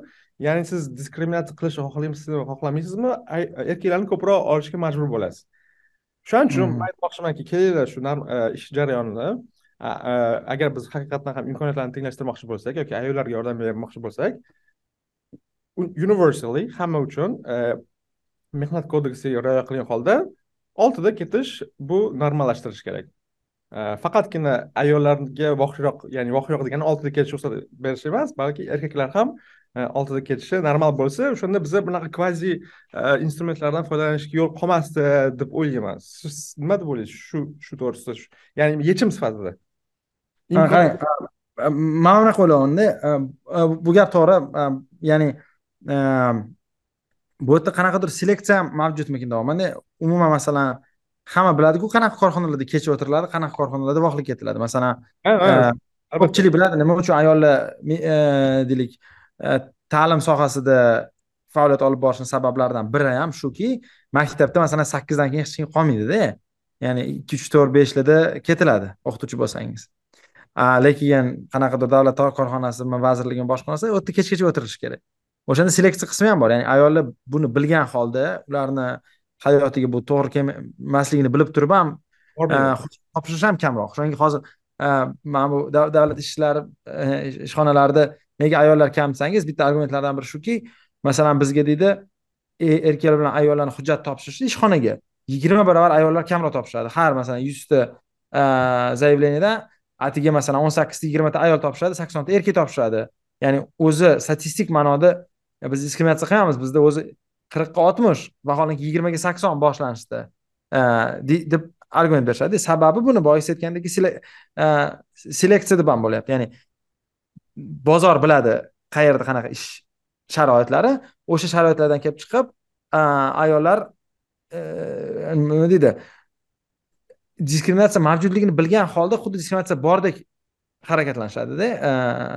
Ya'ni siz diskriminatsiya qilishni xohlaysizmi xohlamaysizmi? Erkaklarni ko'proq olishga majbur bo'lasiz. Shuning uchun man aytmoqchimanki kelinglar shu ish jarayonida E, agar biz haqiqatdan ham imkoniyatlarni tenglashtirmoqchi bo'lsak yoki ayollarga yordam bermoqchi bo'lsak universally hamma uchun e, mehnat kodeksiga rioya qilgan holda oltida ketish bu normallashtirish kerak. E, faqatgina ayollarga vohiyroq ya'ni vohiyroq degani oltida ketish ruxsat berish emas balki erkaklar ham oltida ketishi normal bo'lsa o'shanda biza bunaqa kvazi instrumentlardan foydalanishga yo'l qolmasdi deb o'ylayman. Siz nima deb o'ylaysiz? Shu shu to'g'risida ya'ni yechim sifatida.
Qarang man unaqa o'ylayapmanda bu gap to'g'ri. Ya'ni bu yerda qanaqadir seleksiya mavjudmikin deyapmanda umuman masalan hamma biladiku qanaqa korxonalarda kecha o'tiriladi qanaqa korxonalarda voqlik ketiladi masalan ko'pchilik biladi nima uchun ayollar deylik ta'lim sohasida faoliyat olib borishni sabablaridan biri ham shuki maktabda masalan sakkizdan keyin hech kim qolmaydida ya'ni ikki uch to'rt beshlarda ketiladi o'qituvchi bo'lsangiz lekin qanaqadir davlat korxonasimi vazirligimi boshqa narsa u yerda kechgacha o'tirilishi kerak. O'shanda seleksiya qismi ham bor ya'ni ayollar buni bilgan holda ularni hayotiga bu to'g'ri kelmasligini bilib turib ham e, topshirish ham kamroq. Shunga hozir e, mana bu davlat ishlari e, ishxonalarida nega ayollar kam desangiz bitta argumentlardan biri shuki masalan bizga deydi erkaklar bilan ayollarni hujjat topshirishda ishxonaga yigirma barobar ayollar kamroq topshiradi. Har masalan yuzta заявлениеdan atigi masalan o'n sakkizta yigirmata ayol topshiradi saksonta erkak topshiradi. Ya'ni o'zi statistik ma'noda biz diskriminatsiya qilmaymiz bizda o'zi qirqqa oltmish vaholanki yigirmaga sakson boshlanishda deb argument berishadi. Sababi buni boyagi aytgandagi e, seleksiya deb ham bo'lyapti. Ya'ni bozor biladi qayerda qanaqa ish sharoitlari. O'sha sharoitlardan kelib chiqib e, ayollar e, nima deydi? Diskriminatsiya mavjudligini bilgan holda xuddi diskriminatsiya bordek harakatlanishadida e,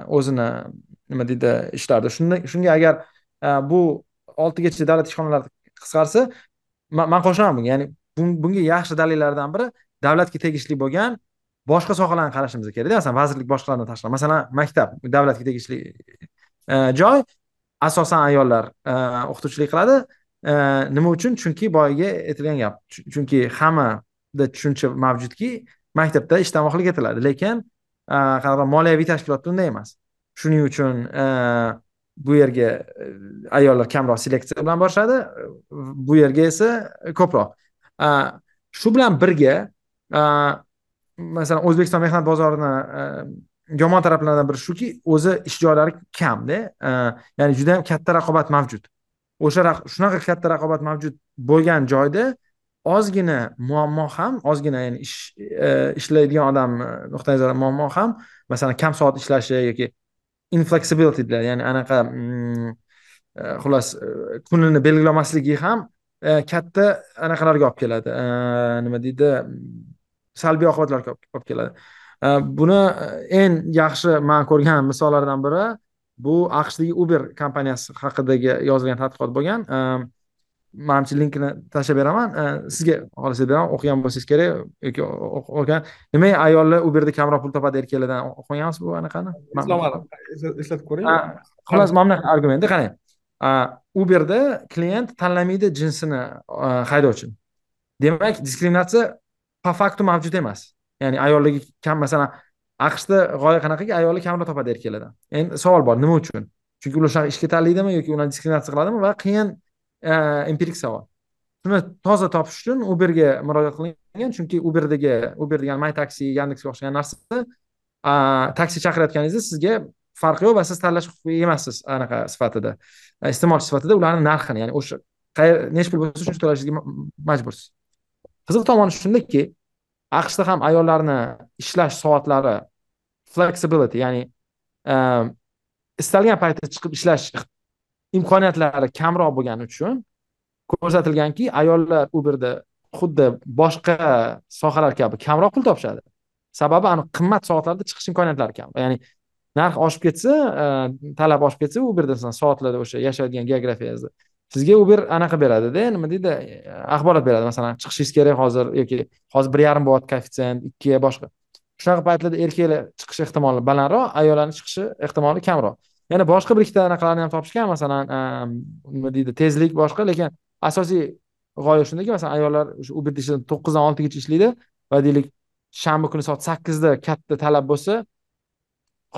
o'zini nima deydi ishlarda. Shunga agar e, bu oltigacha davlat ishxonalari qisqarsa man qo'shilaman bunga. Ya'ni bunga yaxshi dalillardan biri davlatga tegishli bo'lgan boshqa sohalarni qarashimiz kerakda. Masalan vazirlik boshqalardan tashqari masalan maktab davlatga tegishli e, joy asosan ayollar o'qituvchilik qiladi. Nima uchun? Chunki boyagi aytilgan gap. Chunki hamma tushuncha mavjudki maktabda ishtamoqlik etiladi. Lekin qanaqa moliyaviy tashkilotda unday emas. Shuning uchun bu yerga ayollar kamroq seleksiya bilan borishadi bu yerga esa ko'proq. Shu bilan birga masalan o'zbekiston mehnat bozorini yomon taraflaridan biri shuki o'zi ish joylari kamda ya'ni juda yam katta raqobat mavjud. O'sha shunaqa katta raqobat mavjud bo'lgan joyda ozgina muammo ham ozgina ya'ni ish e, ishlaydigan odam e, nuqtai nazaridan muammo ham masalan kam soat ishlashi yoki inflexibility deyiladi. Ya'ni anaqa mm, e, xullas kunini belgilamasligi ham katta anaqalarga olib keladi. Nima deydi? Salbiy oqibatlarga olib keladi. Buni eng yaxshi man ko'rgan misollardan biri bu aqshdagi uber kompaniyasi haqidagi yozilgan tadqiqot bo'lgan. Manimcha linkini tashlab beraman. Sizga xohlasangiz beraman o'qigan bo'lsangiz kerak. Yoki o'qigan. Nimaga ayollar uberda kamroq pul topadi erkaklardan o'qigansiz bu anaqani?
Eslatib ko'ring.
Xullas mana bunaqa argumentda qarang uberda klient tanlamaydi jinsini haydovchini demak diskriminatsiya po faktu mavjud emas. Ya'ni ayollarga kam masalan aqshda g'oya qanaqaki ayollar kamroq topadi erkaklardan. Endi savol bor nima uchun? Chunki ular shunaqa ishga tanlaydimi yoki ularni diskriminatsiya qiladimi? Va qiyin empirik savol shuni toza topish uchun uberga murojaat qilingan chunki uberdagi uber degan my taksi yandexga o'xshagan narsa taksi chaqirayotganingizda sizga farqi yo'q va siz tanlash huquqiga emassiz anaqa sifatida iste'molchi sifatida ularni narxini ya'ni o'sha nechi pul bo'lsa shuncha to'lashga majbursiz qiziq tomoni shundaki aqshda ham ayollarni ishlash soatlari flexibility ya'ni istalgan paytda chiqib ishlash imkoniyatlari kamroq bo'lgani uchun ko'rsatilganki ayollar uberda xuddi boshqa sohalar kabi kamroq pul topishadi. Sababi aniq qimmat soatlarda chiqish imkoniyatlari kam. Ya'ni narx oshib ketsa e, talab oshib ketsa uberda soatlarda o'sha yashaydigan geografiyangizda sizga uber anaqa beradida nima deydi e, axborot beradi. Masalan chiqishingiz kerak hozir yoki hozir bir yarim bo'lyapti koeffitsient ikki boshqa. Shunaqa paytlarda erkaklar chiqish ehtimoli balandroq ayollarni chiqishi ehtimoli kamroq. Yana boshqa bir ikkita anaqalarni ham topishgan masalan nima deydi tezlik boshqa lekin asosiy g'oya shundaki masalan ayollar o'sha uberda ishlaydi to'qqizdan oltigacha ishlaydi va deylik shanba kuni soat sakkizda katta talab bo'lsa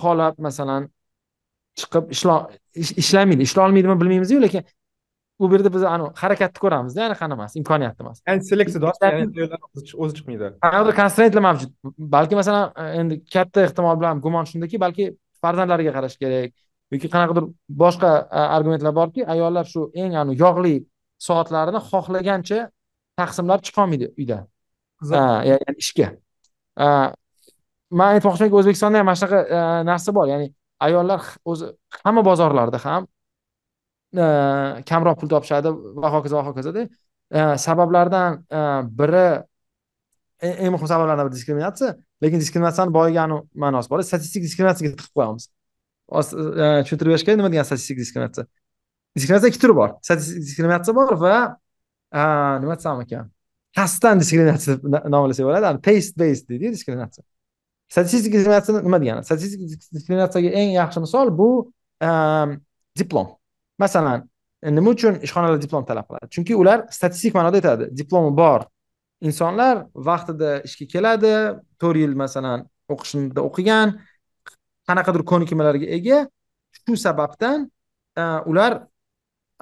xohlab masalan chiqib ishlamaydi. Ishlay olmaydimi bilmaymizu lekin u yerda biz harakatni ko'ramizda ya'ni qanaqa emas. Imkoniyatni emas
seleksiya o'zi chiqmaydi.
Anaqa konstraentlar mavjud. Balki masalan endi katta ehtimol bilan gumon shundaki balki farzandlariga qarash kerak yoki qanaqadir boshqa argumentlar borki ayollar shu eng yog'li soatlarini xohlagancha taqsimlab chiqolmaydi uydan ya'ni ishga. Man aytmoqchimanki o'zbekistonda ham mana shunaqa narsa bor. Ya'ni ayollar o'zi hamma bozorlarda ham kamroq pul topishadi va hokazo va hokazoda sabablardan biri eng muhim sabablardan biri diskriminatsiya. Lekin diskriminatsiyani boyagi ma'nosi bor statistik diskriminatsiyaga tiqib qo'yamiz E, tushuntirib berishga nima degan statistik diskriminatsiya diskriminatsiya ikki turi bor statistik diskriminatsiya bor va nima desam ekan kasbdan diskriminatsiya nomlasak bo'ladi taste based deydiyu diskriminatsiya statistik diskriminatsiya nima degani statistik diskriminatsiyaga eng yaxshi misol bu e, diplom masalan nima uchun ishxonalar diplom talab qiladi chunki ular statistik ma'noda aytadi diplomi bor insonlar vaqtida ishga keladi to'rt yil masalan o'qishda o'qigan qanaqadir ko'nikmalarga ega. Shu sababdan e, ular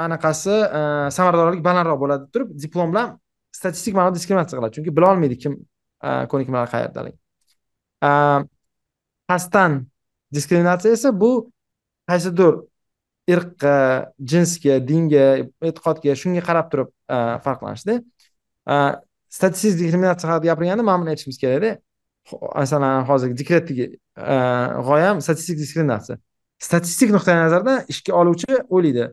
anaqasi e, samaradorlik balandroq bo'ladi turib diplom bilan statistik ma'noda diskriminatsiya qiladi. Chunki bilolmaydi kim e, ko'nikmalar qayerdalik qasddan diskriminatsiya esa bu qaysidir irqqa jinsga dinga e'tiqodga shunga qarab turib farqlanishda. Statistik diskriminatsiya haqida gapirganda mana buni aytishimiz kerakda masalan hozirgi dekretdagi e, g'oyam statistik diskriminatsiya statistik nuqtai nazardan ishga oluvchi o'ylaydi.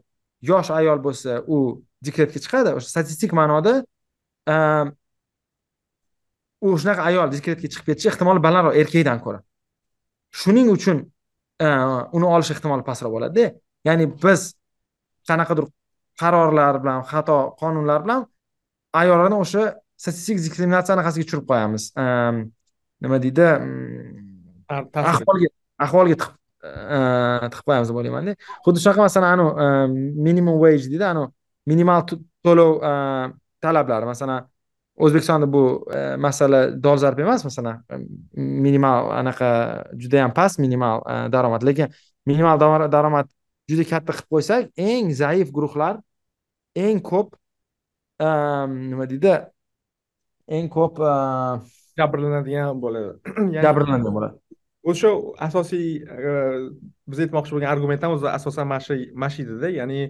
Yosh ayol bo'lsa u dekretga chiqadi o'sha statistik ma'noda e, u shunaqa ayol dekretga chiqib ketishi ehtimoli balandroq erkakdan ko'ra. Shuning uchun e, uni olish ehtimoli pastroq bo'ladida. Ya'ni biz qanaqadir qarorlar bilan xato qonunlar bilan ayollarni o'sha statistik diskriminatsiya anaqasiga tushirib qo'yamiz. Ehm, nima deydi ahvolga ahvolga tiqib tiqib qo'yamiz deb o'ylaymanda xuddi shunaqa masalan anavi minimum wage deydi anavi minimal to'lov talablari masalan o'zbekistonda bu masala dolzarb emas masalan minimal anaqa judayam past minimal daromad lekin minimal daromad juda katta qilib qo'ysak eng zaif guruhlar eng ko'p nima deydi eng ko'p
jabrlanadigan bo'ladi.
Jabrlanadigan bo'ladi.
o'sha asosiy biz aytmoqchi bo'lgan argument ham o'zi asosan mana shu mana shu edida ya'ni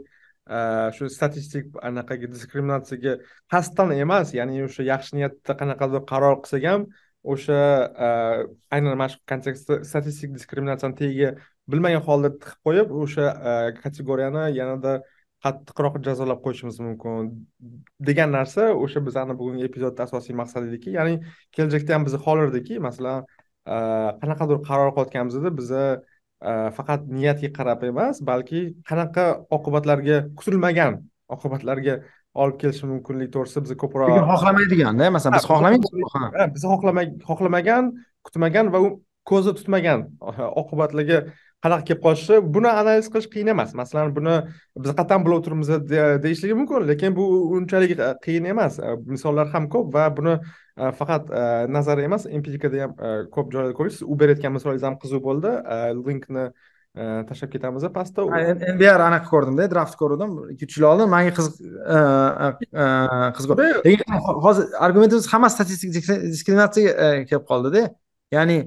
shu statistik anaqaga diskriminatsiyaga qasddan emas ya'ni o'sha yaxshi niyatda qanaqadir qaror qilsak ham o'sha aynan mana shu kontekstda statistik diskriminatsiyani tagiga bilmagan holda tiqib qo'yib o'sha kategoriyani yanada qattiqroq jazolab qo'yishimiz mumkin degan narsa o'sha bizani bugungi epizodni asosiy maqsadi ediki. Ya'ni kelajakda ham biz xohlar edikki masalan qanaqadir qaror qilayotganimizda biza faqat niyatga qarab emas balki qanaqa oqibatlarga kutilmagan oqibatlarga olib kelishi mumkinligi to'g'risida biz ko'proq
xohlamaydiganda masalan biz xohlamaymiz.
biz xohlamagan kutmagan va ko'zda tutmagan oqibatlarga qanaqa kelib qolishi buni analiz qilish qiyin emas. Masalan buni biz qayerdan bilib o'tiribmiz deyishligi mumkin lekin bu unchalik e, qiyin emas. E, misollar ham ko'p va buni e, faqat nazariya emas empirikada ham ko'p joylarda ko'rasiz uber aytgan misolingiz ham qiziq bo'ldi. Linkni tashlab ketamiz pastda
nbr anaqa ko'rdimda draft ko'rdim. Ikki uch yil oldin manga qiziq qiziq lekin hozir argumentimiz hamma statistik diskriminatsiyaga kelib qoldida ya'ni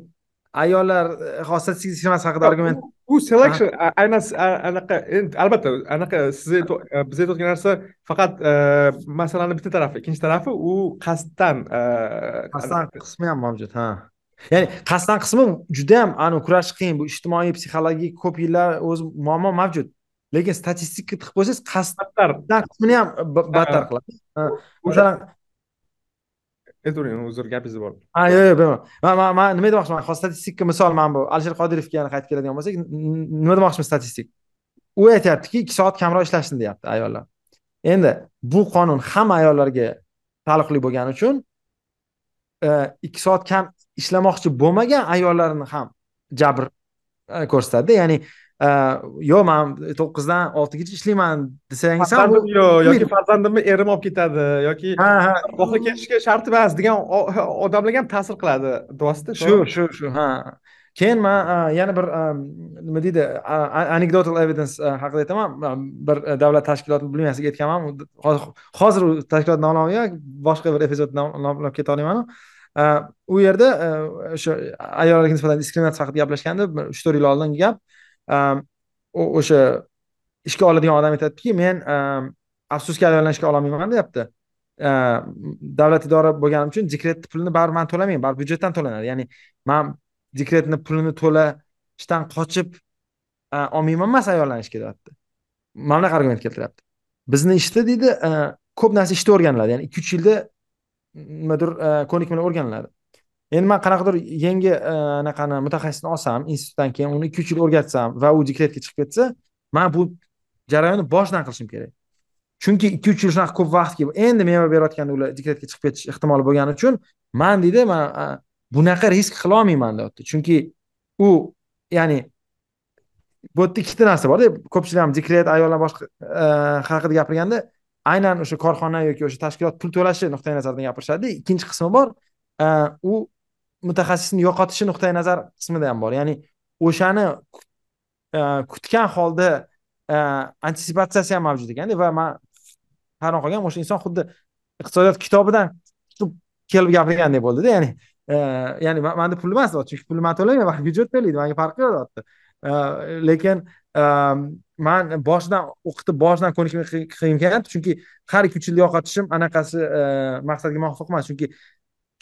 ayollar e, statistik diskriminatsiya haqida argument.
U selection aynan anaqa albatta anaqa siz e, biz aytayotgan narsa faqat e, masalani bitta tarafi ikkinchi tarafi u qasddan
qasddan qismi ham mavjud ha. Ya'ni qasddan qismi judayam anavi kurashish qiyin bu ijtimoiy psixologik ko'p yillar o'zi muammo mavjud. Lekin statistika tiqib qo'ysangiz qasddan qismini ham battar qiladi. Masalan
aytavering uzr gapingizni bor
ha yo'q yo'q man man man nima demoqchiman hozir statistika misol mana bu. Alisher qodirovga yana qaytib keladigan bo'lsak nima demoqchiman statistik? U aytyaptiki ikki soat kamroq ishlashsin deyapti ayollar. Endi bu qonun hamma ayollarga taalluqli bo'lgani uchun e, ikki soat kam ishlamoqchi bo'lmagan ayollarni ham jabr e, ko'rsatadida ya'ni yo man to'qqizdan oltigacha ishlayman desangiz ham
yo'q yoki farzandimni erim olib ketadi yoki voqea ketishga shart emas degan odamlarga ham ta'sir qiladi deyapsizda
shu shu shu ha. Keyin man yana bir nima deydi anekdotal evidence haqida aytaman. Bir davlat tashkiloti bilmayman aytganman hozir u tashkilot nomlamayman boshqa bir epizod nomlab keta olaymanu u yerda o'sha ayollarga nisbatan diskriminatsiya haqida gaplashganda uch to'rt yil oldingi gap o'sha ishga oladigan odam aytyaptiki men afsuski ayollanishga ololmayman deyapti. Davlat idora bo'lganim uchun dekretni pulini baribir man to'lamayman baribir byudjetdan to'lanadi. Ya'ni man dekretni pulini to'lashdan qochib olmayman emas ayollanishga deyapti. Mana bunaqa argument keltiryapti. Bizni ishda deydi ko'p narsa ishda o'rganiladi. Ya'ni ikki uch yilda nimadir ko'nikmalar o'rganiladi. Endi man qanaqadir yangi e, anaqani mutaxassisni olsam institutdan keyin uni ikki uch yil o'rgatsam va u dekretga chiqib ketsa man bu jarayonni boshidan qilishim kerak. Chunki ikki uch yil shunaqa ko'p vaqtga endi meva berayotganda ular dekretga chiqib ketish ehtimoli bo'lgani uchun man deydi man bunaqa risk qilolmayman deyapti. Chunki u ya'ni bu yerda ikkita narsa borda ko'pchilik ham dekret ayollar boshqa e, haqida gapirganda aynan o'sha korxona yoki o'sha tashkilot pul to'lashi nuqtai nazaridan gapirishadida ikkinchi qismi bor e, u mutaxassisni yo'qotishi nuqtai nazar qismida ham bor. Ya'ni o'shani e, kutgan holda e, antisipatsiyasi ham mavjud ekanda va man hayron qolganman o'sha inson xuddi iqtisodiyot kitobidan kelib gapirgandek bo'ldida. Ya'ni e, ya'ni manda pul emas chunki pulni man to'layman balki byudjet to'laydi manga farqi yo'q lekin man boshidan o'qitib boshidan ko'nikma qilgim kelyapti chunki har ikki uch yilda yo'qotishim anaqasi maqsadga muvofiq emas chunki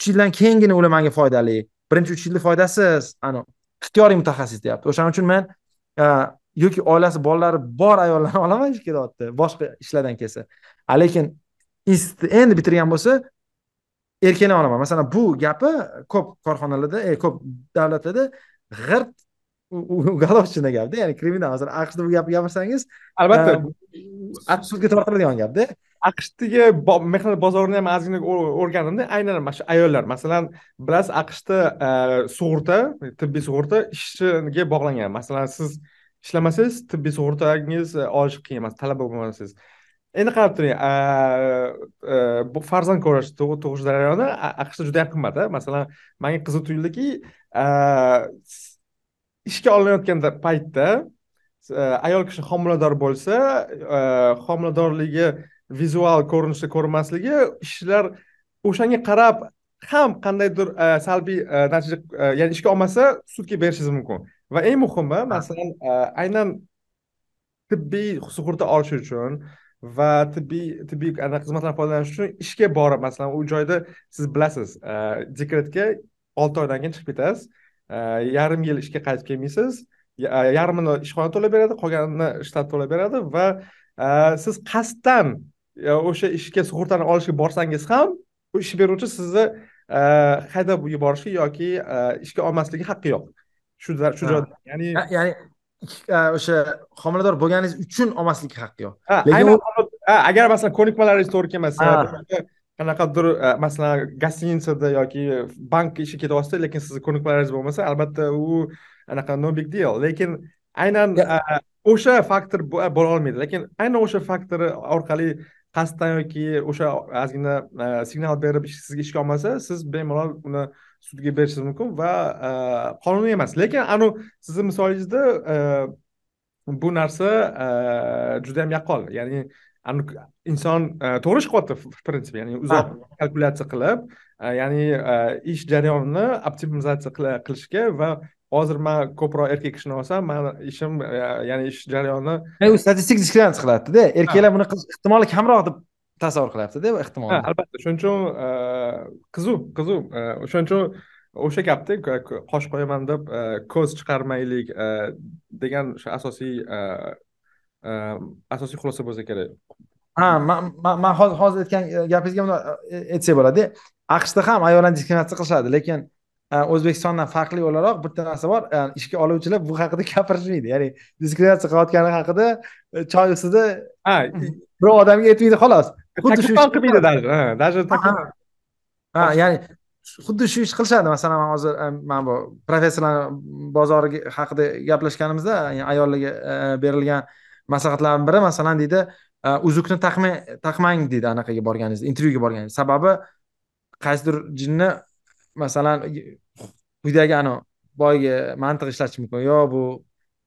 uch yildan keyingina ular manga foydali. Birinchi uch yilda foydasiz. Ani ixtiyoriy mutaxassis deyapti. O'shaning uchun men e, yoki oilasi bolalari bor ayollarni olaman ishga kelyapti boshqa ishlardan kelsa. Lekin institutni endi bitirgan bo'lsa erkakni olaman. Masalan bu gapi ko'p korxonalarda e, ko'p davlatlarda g'irt уголовщина gapda. Ya'ni kriminal masalan aqshda bu gapni gapirsangiz
albatta.
e, sudga tortiladigan gapda.
Aqshdagi mehnat bozorini ham ozgina o'rgandimda aynan mana shu ayollar. Masalan bilasiz aqshda e, sug'urta tibbiy sug'urta ishchiga bog'langan. Masalan siz ishlamasangiz tibbiy sug'urtangiz e, olish qiyin emas talaba bo'lmasangiz. Endi qarab turing bu farzand ko'rish tug'ish jarayoni aqshda juda yam qimmat masalan manga qiziq tuyuldiki ishga olinayotganda paytda e, ayol kishi homilador bo'lsa e, homiladorligi vizual ko'rinishda ko'rinmasligi ishchilar o'shanga qarab ham qandaydir e, salbiy natija ya'ni ishga olmasa sudga berishingiz mumkin. Va eng muhimi masalan aynan tibbiy sug'urta olish uchun va tibbiy tibbiy xizmatlardan foydalanish uchun ishga borib masalan u joyda siz bilasiz dekretga olti oydan keyin chiqib ketasiz. Yarim yil ishga qaytib kelmaysiz. Yarmini ishxona to'lab beradi qolganini shtat to'lab beradi va siz qasddan o'sha ishga sug'urtani olishga borsangiz ham u ish beruvchi sizni haydab yuborishga yoki ishga olmasligi haqqi yo'q. Shu shu joyda
ya'ni ya'ni o'sha homilador bo'lganingiz uchun olmaslikka haqqi yo'q.
Lekin agar masalan ko'nikmalaringiz to'g'ri kelmasa qanaqadir e, masalan gostinitsada yoki bankka ishga ketyapsiz lekin sizni ko'nikmalaringiz bo'lmasa albatta u anaqa no big deal. Lekin aynan e, o'sha faktor bo'la olmaydi. Lekin aynan o'sha faktor orqali qasddan yoki o'sha ozgina e, signal berib sizga ishga olmasa siz bemalol uni sudga berishingiz mumkin va qonuniy emas. Lekin anavi sizni misolingizda bu narsa juda yam yaqqol. Ya'ni inson e, to'g'ri ish qilyapti в принципе ya'ni uzoq kalkulyatsiya qilib e, ya'ni e, ish jarayonini optimizatsiya qilishga va hozir man ko'proq erkak kishini olsam mani ishim ya'ni ish jarayonini
u statistik diskriminatsiya qilyaptida. Erkaklar buni qilish ehtimoli kamroq deb tasavvur qilyaptida ehtimol
albatta. Shuning uchun qiziq qiziq o'shaning uchun o'sha gapda qosh qo'yaman deb ko'z chiqarmaylik degan o'sha asosiy asosiy xulosa bo'lsa kerak
ha man hozir hozir aytgan gapingizga bundoq e, aytsak bo'ladi aqshda ham ayollarni diskriminatsiya qilishadi lekin o'zbekistondan farqli o'laroq bitta narsa bor ishga oluvchilar bu haqida gapirishmaydi ya'ni diskriminatsiya qilayotgani haqida choy ustida birov odamga aytmaydi xolos
xuddi shu qilmaydi даже даже
ha ya'ni xuddi shu ish qilishadi masalan man hozir mana bu professorlar bozori haqida gaplashganimizda ayollarga berilgan maslahatlardan biri masalan deydi e, uzukni taqmang taqmang deydi anaqaga borganingizda intervyuga borganingizda. Sababi qaysidir jinni masalan quyidagi anavi boyagi mantiq ishlatishi mumkin. Yo bu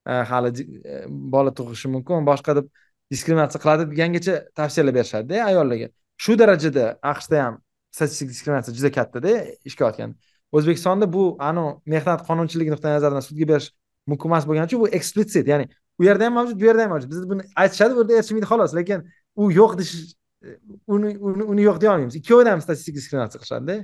e, hali e, bola tug'ishi mumkin boshqa deb diskriminatsiya qiladi degangacha tavsiyalar berishadida ayollarga. Shu darajada aqshda ham statistik diskriminatsiya juda kattada ishga otgan. O'zbekistonda bu anavi mehnat qonunchiligi nuqtai nazaridan sudga berish mumkin emas bo'lgani uchun bu eksplissit ya'ni u yerda ham mavjud bu yerda ham mavjud. Biz buni aytishadi bu yerda erishmaydi xolos. Lekin u yo'q deyish uni uni yo'q deya olmaymiz. Ikkovida ham statistik diskriminatsiya qilishadida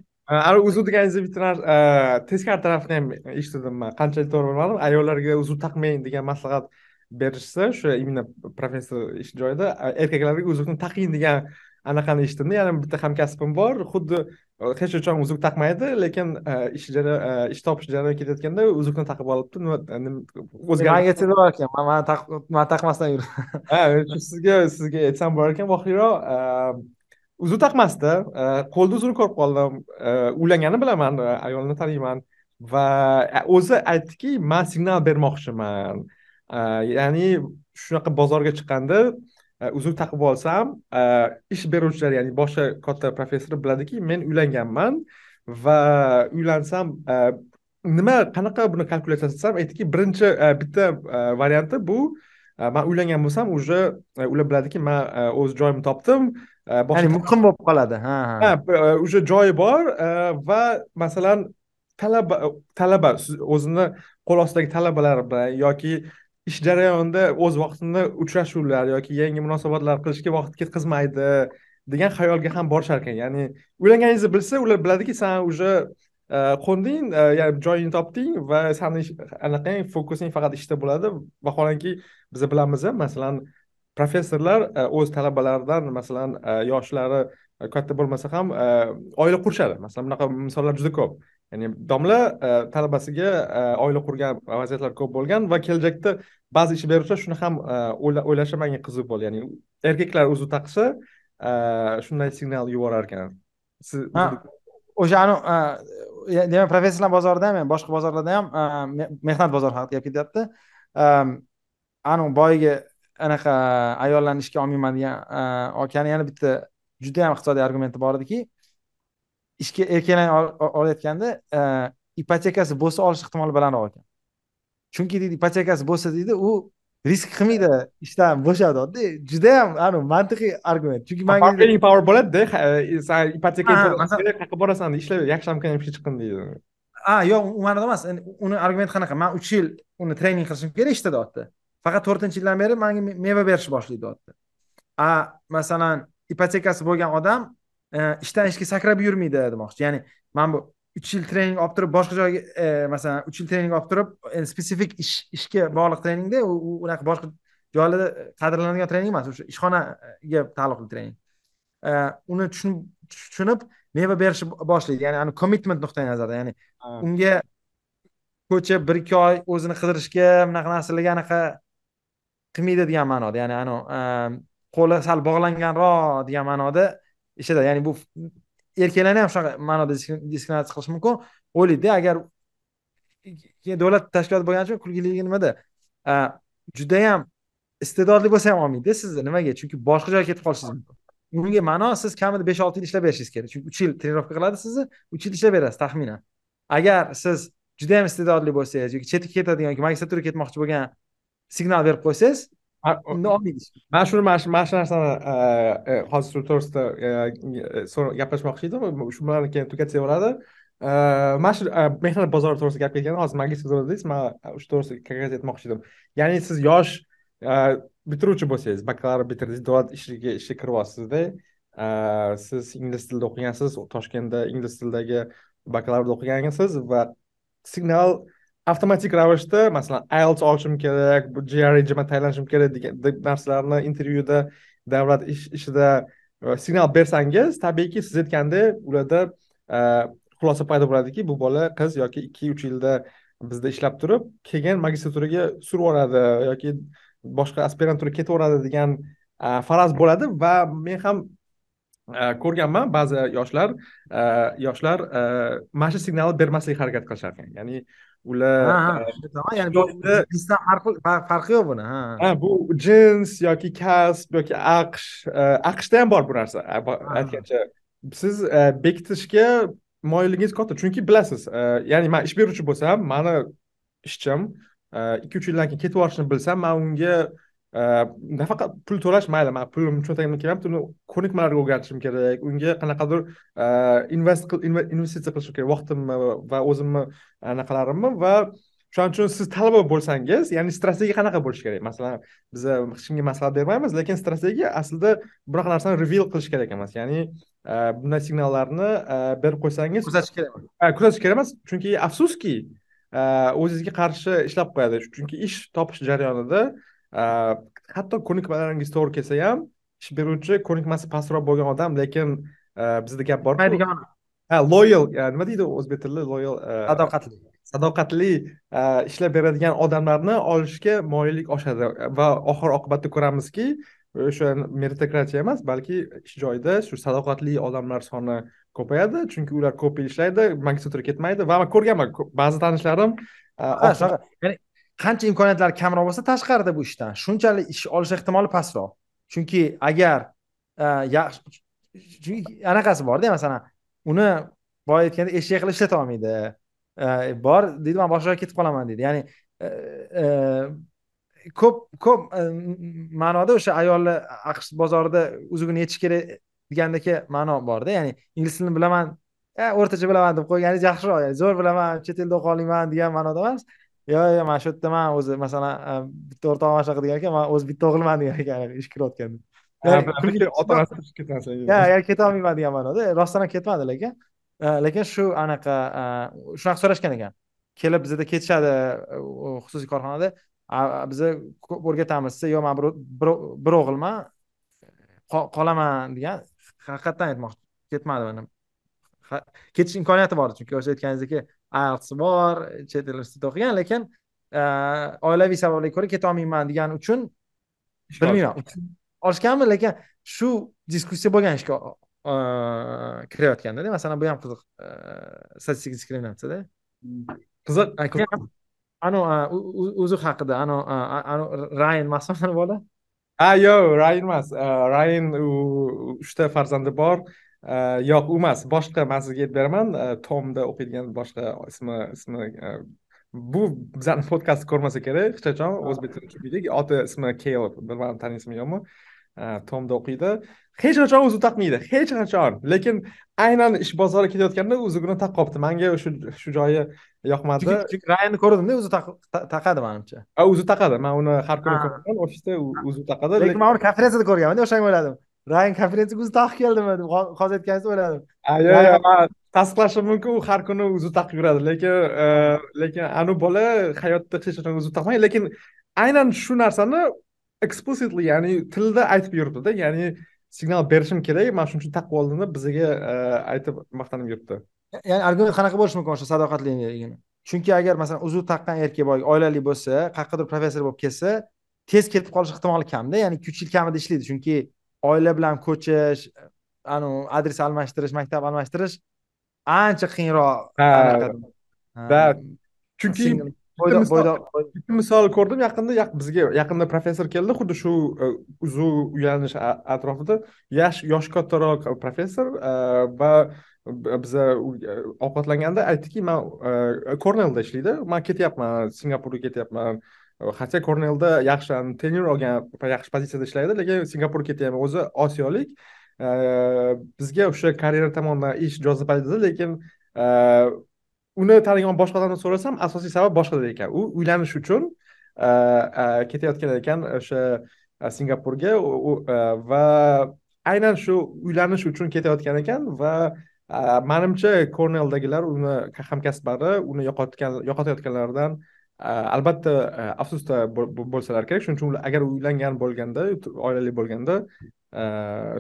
uzuv deganingizni bitta e, teskari tarafini ham eshitdim man. Qanchalik to'g'ri bilmadim ayollarga uzuk taqmang degan maslahat berishsa o'sha именно professor ish joyida e, erkaklarga uzukni taqing degan anaqani eshitdimda. Yana bitta hamkasbim bor. Xuddi e, hech qachon uzuk taqmaydi lekin e, ish e, ish topish jarayoniga ketayotganda uzukni taqib olibdi.
O'ziga manga aytsa bo'lar ekan. Man man taqmasdan
ha sizga sizga aytsam bo'lar ekan. Vohiyroq uzuk taqmasdi. Qo'lida uzukni ko'rib qoldim. Uylanganini bilaman ayolni taniyman. Va o'zi aytdiki man signal bermoqchiman. Ya'ni shunaqa bozorga chiqqanda uzuk taqib olsam ish beruvchilar ya'ni boshqa katta professor biladiki men uylanganman va uylansam nima qanaqa buni kalkulyatsiya qilsam aytdiki birinchi bitta varianti bu man uylangan bo'lsam уже ular biladiki man o'z joyimni topdim
ya'ni muqim bo'lib qoladi ha
ha. Уже joyi bor va masalan talaba talaba o'zini qo'l ostidagi talabalar bilan yoki ish jarayonida o'z vaqtida uchrashuvlar yoki yangi munosabatlar qilishga vaqt ketkazmaydi degan xayolga ham borishar ekan ya'ni uylanganingizni bilsa ular biladiki san уже e, qo'nding e, ya'ni joyingni topding va sani anaqang fokusing faqat ishda bo'ladi. Vaholanki biz bilamiz masalan professorlar e, o'z talabalaridan masalan yoshlari katta bo'lmasa ham oila qurishadi. Masalan bunaqa misollar juda ko'p. Ya'ni domla talabasiga oila qurgan vaziyatlar ko'p bo'lgan va kelajakda ba'zi ish beruvchilar shuni ham o'ylashi menga qiziq bo'ldi. Ya'ni erkaklar uzuk taqsa shunday signal yuborar ekan. Siz
o'shani demak professional bozorida ham boshqa bozorlarda ham mehnat bozori haqida gap ketyapti. Anavi boyagi anaqa ayollarni ishga olmayman degan akani yana bitta juda yam iqtisodiy argumenti bor ediki ishga erkaklarni olayotganda ipotekasi bo'lsa olish ehtimoli balandroq ekan. Chunki deydi ipotekasi bo'lsa deydi u risk qilmaydi ishdan bo'shadida. Judayam anavi mantiqiy argument. Chunki
bargaining power bo'ladida e, san ipoteka qayerga borasan ishla yaxshi ishga chiqqin deydi.
Ha yo'q u ma'noda emas. Uni argumenti qanaqa? Man uch yil uni trening qilishim kerak ishda deyapti. Faqat to'rtinchi yildan beri manga meva berishni boshlaydi deyapti. A masalan ipotekasi bo'lgan odam e, ishdan ishga sakrab yurmaydi demoqchi. Ya'ni man bu uch yil trening olib turib boshqa joyga e, masalan uch yil trening olib turib spesifik ish ishga bog'liq treningda u unaqa boshqa joylarda qadrlanadigan trening emas o'sha ishxonaga taalluqli trening e, uni tushunib meva berishni boshlaydi. Ya'ni commitment nuqtai nazaridan ya'ni unga ko'chib bir ikki oy o'zini qidirishga bunaqa narsalarga anaqa qilmaydi degan ma'noda. Ya'ni anavi qo'li sal bog'langanroq degan ma'noda ishida ya'ni bu erkaklarni ham shunaqa ma'noda diskriminatsiya qilish mumkin. O'ylaydida agar davlat tashkiloti bo'lgani uchun kulgiligi nimada? Judayam iste'dodli bo'lsa ham olmaydida sizni nimaga? Chunki boshqa joyga ketib qolishingiz mumkin. Unga ma'no siz kamida besh olti yil ishlab berishingiz kerak. Chunki uch yil trenirovka qiladi sizni uch yil ishlab berasiz taxminan. Agar siz judayam iste'dodli bo'lsangiz yoki chetga ketadigan yoki magistraturaga ketmoqchi bo'lgan signal berib qo'ysangiz
man shuni mana shu narsani hozir shu to'g'risida gaplashmoqchi edim. Shu bilan keyin tugatsak bo'ladi. Mana shu mehnat bozori to'g'risida gap ketganda hozir magistr dedingiz man shu to'g'risida раз aytmoqchi edim. Ya'ni siz yosh bitiruvchi bo'lsangiz bakalavr bitirdingiz davlat ishiga ishga kiryapsizda siz ingliz tilida o'qigansiz toshkentda ingliz tilidagi bakalavrda o'qigansiz va signal avtomatik ravishda masalan ielts olishim kerak bu grejima tayyorlanishim kerak degan narsalarni intervyuda davlat ish ishida e, signal bersangiz tabiiyki siz aytgandek ularda e, xulosa paydo bo'ladiki bu bola qiz yoki ikki uch yilda bizda ishlab turib keyin magistraturaga suraveradi yoki boshqa aspiranturaga ketaveradi degan e, faraz bo'ladi va men ham ko'rganman ba'zi yoshlar yoshlar mana shu signalni bermaslikka harakat qilishar ekan ya'ni ular
jinsdan farqi yo'q buni
ha bu jins yoki kasb yoki aqsh aqshda ham bor bu narsa aytgancha siz bekitishga moyilligingiz katta chunki bilasiz ya'ni man ish beruvchi bo'lsam mani ishchim ikki uch yildan keyin ketib yuborishini bilsam man unga nafaqat pul to'lash mayli man pulim cho'ntagimda kelyapti uni ko'nikmalarga o'rgatishim kerak unga qanaqadir invest investitsiya qilishim kerak vaqtimni va o'zimni anaqalarimni va shuning uchun siz talaba bo'lsangiz ya'ni strategiya qanaqa bo'lishi kerak masalan biza hech kimga maslahat bermaymiz lekin strategiya aslida bunaqa narsani reveal qilish kerak emas ya'ni bunday signallarni berib qo'ysangiz
kuzatish kerak
emas kuzatish kerak emas chunki afsuski o'zingizga qarshi ishlab qo'yadi chunki ish topish jarayonida hatto ko'nikmalaringiz to'g'ri kelsa ham ish beruvchi ko'nikmasi pastroq bo'lgan odam lekin bizda gap bor ha loyal nima deydi o'zbek tilida? Loyal
sadoqatli.
sadoqatli ishlab beradigan odamlarni olishga moyillik oshadi. Va oxir oqibatda ko'ramizki o'sha meritokratiya emas balki ish joyida shu sadoqatli odamlar soni ko'payadi. Chunki ular ko'p yil ishlaydi magistratura ketmaydi va man ko'rganman ba'zi tanishlarim
ya'ni qancha imkoniyatlari kamroq bo'lsa tashqarida bu ishdan. Shunchalik ish olish ehtimoli pastroq. Chunki agar e, yaxshi anaqasi borda masalan uni boya aytganda eshak qilib ishlata olmaydi. E, bor deydi man boshqa joyga ketib qolaman deydi. Ya'ni e, ko'p ko'p ma'noda o'sha ayollar aqsh bozorida uzugini yechish kerak degandagi ma'no borda. Ya'ni ingliz tilini bilaman o'rtacha bilaman deb qo'yganingiz yaxshiroq ya'ni zo'r bilaman chet elda o'qiy olmayman degan ma'noda emas. Yo'q yo'q mana shu yerda man o'zi masalan bitta o'rtog'im shunaqa degan ekan man o'zi bitta o'g'ilman degan ekan ish kirayotganda
ota onasi chiqib ketmasin
yo'q ketolmayman degan ma'noda. Rostdan ham ketmadi lekin lekin shu anaqa shunaqa so'rashgan ekan. Kelib bizada ketishadi xususiy korxonada. Biza ko'p o'rgatamiz desa yo'q man bir o'g'ilman qolaman degan haqiqatdan aytmoqchi ketmadi ketish imkoniyati bor chunki o'sha aytganingizdek ielts bor chet el universitetida o'qigan lekin oilaviy sabablarga ko'ra ketolmayman degani uchun bilmayman olishganmi lekin shu diskussiya bo'lgan ishga kirayotgandada masalan bu ham qiziq statistik diskriminatsiyada
qiziq.
Anavi o'zi haqida anavi rayan emasmi bola
ha yo'q rayan emas rayan u uchta farzandi bor yo'q u emas boshqa man sizga aytib beraman tomda o'qiydigan boshqa ismi ismi bu bizani podkastni ko'rmasa kerak hech qachon o'zbek tushunmaydi oti ismi keyl bilmadim taniysizmi yo'qmi? Tomda o'qiydi. Hech qachon o'zi taqmaydi hech qachon. Lekin aynan ish bozoriga ketayotganda o'zigini taqqan qolibdi manga shu shu joyi yoqmadi.
Chunki rayanni ko'rdimda o'zi taqadi manimcha.
O'zi taqadi. Man uni har kuni ko'raman ofisda o'zi taqadi.
Lekin man uni konferensiyada ko'rganmanda o'shanga o'yladim rayan konferensiyaga o'zi taqib keldimi deb hozir aytganingizda o'yladim.
Yo'q yo'q tasdiqlashim mumkin u har kuni o'zi taqib yuradi. Lekin lekin anavi bola hayotda hech qachon o'zi taqmaydi lekin aynan shu narsani explicitly ya'ni tilda aytib yuribdida. Ya'ni signal berishim kerak man shuning uchun taqib oldim deb bizaga aytib maqtanib yuribdi.
Ya'ni argument qanaqa bo'lishi mumkin o'sha sadoqatliligini chunki agar masalan uzuk taqqan erkak boy oilali bo'lsa qayerqadir professor bo'lib kelsa tez ketib qolish ehtimoli kamda. Ya'ni ikki uch yil kamida ishlaydi. Chunki oila bilan ko'chish anavi adres almashtirish maktab almashtirish ancha qiyinroq
да chunki bitta misol ko'rdim yaqinda bizga yaqinda professor keldi xuddi shu uzu uylanish atrofida yosh yosh kattaroq professor va biza ovqatlanganda aytdiki man kornelda ishlaydi man ketyapman singapurga ketyapman хотя kornelda yaxshi tenur olgan yaxshi pozitsiyada ishlaydi lekin singapurga ketyapti o'zi osiyolik. Bizga o'sha karyera tomonidan ish jozibali lekin e, uni tanigan boshqa odamdan so'rasam asosiy sabab boshqada ekan. U uylanish uchun e, e, ketayotgan ekan o'sha singapurga. Va aynan shu uylanish uchun ketayotgan ekan va manimcha korneldagilar uni hamkasblari uni yo'qotgan yo'qotayotganlaridan albatta afsusda bo'lsalar kerak shuning uchun agar uylangan bo'lganda oilali bo'lganda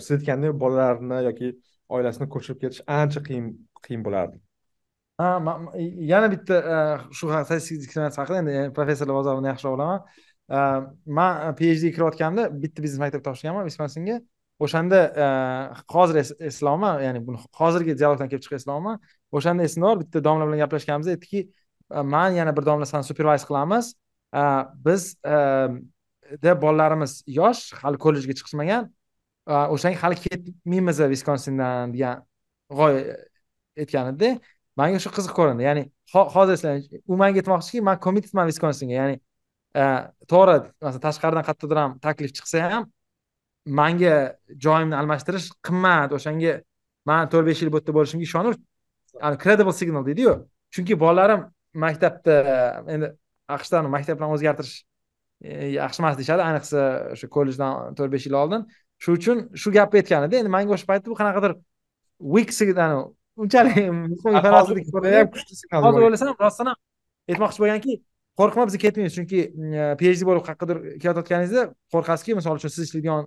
siz aytgandek bolalarini yoki oilasini ko'chirib ketish ancha qiyin qiyin bo'lardi
ha yana bitta shu statistik diskriminatsiya haqida endi professorlar lavozimini yaxshiroq bilaman man phd kirayotganimda bitta biznes maktabda topshirganman vismasinga o'shanda hozir eslolman ya'ni buni hozirgi dialogdan kelib chiqib eslolman o'shanda esimda bor bitta domla bilan gaplashganimizda aytdiki Э, man yana bir domlasini supervise qilamiz. Э, biz э, de bolalarimiz yosh hali kollejga chiqishmagan o'shanga hali ketmaymiz viskonsindan degan g'oya aytgan edida manga shu qiziq ko'rindi. Ya'ni hozir eslayman u manga aytmoqchiki man committedman viskonsinga ya'ni e, to'g'ri masalan tashqaridan qayerdadir ham taklif chiqsa ham manga joyimni almashtirish qimmat. O'shanga man to'rt besh yil bu yerda bo'lishimga ishonib credible signal deydiyu. Chunki bolalarim maktabda endi aqshda maktablarni o'zgartirish e, yaxshi emas deyishadi ayniqsa o'sha kollejdan to'rt besh yil oldin. Shu uchun shu gapni aytgan edi endi manga o'sha paytda bu qanaqadir wix unchalik hozir o'ylasam rostdan ham aytmoqchi bo'lganki qo'rqma biz ketmaymiz chunki e, phd bo'lib qayergadir ketayotganingizda qo'rqasizki misol uchun siz ishlaydigan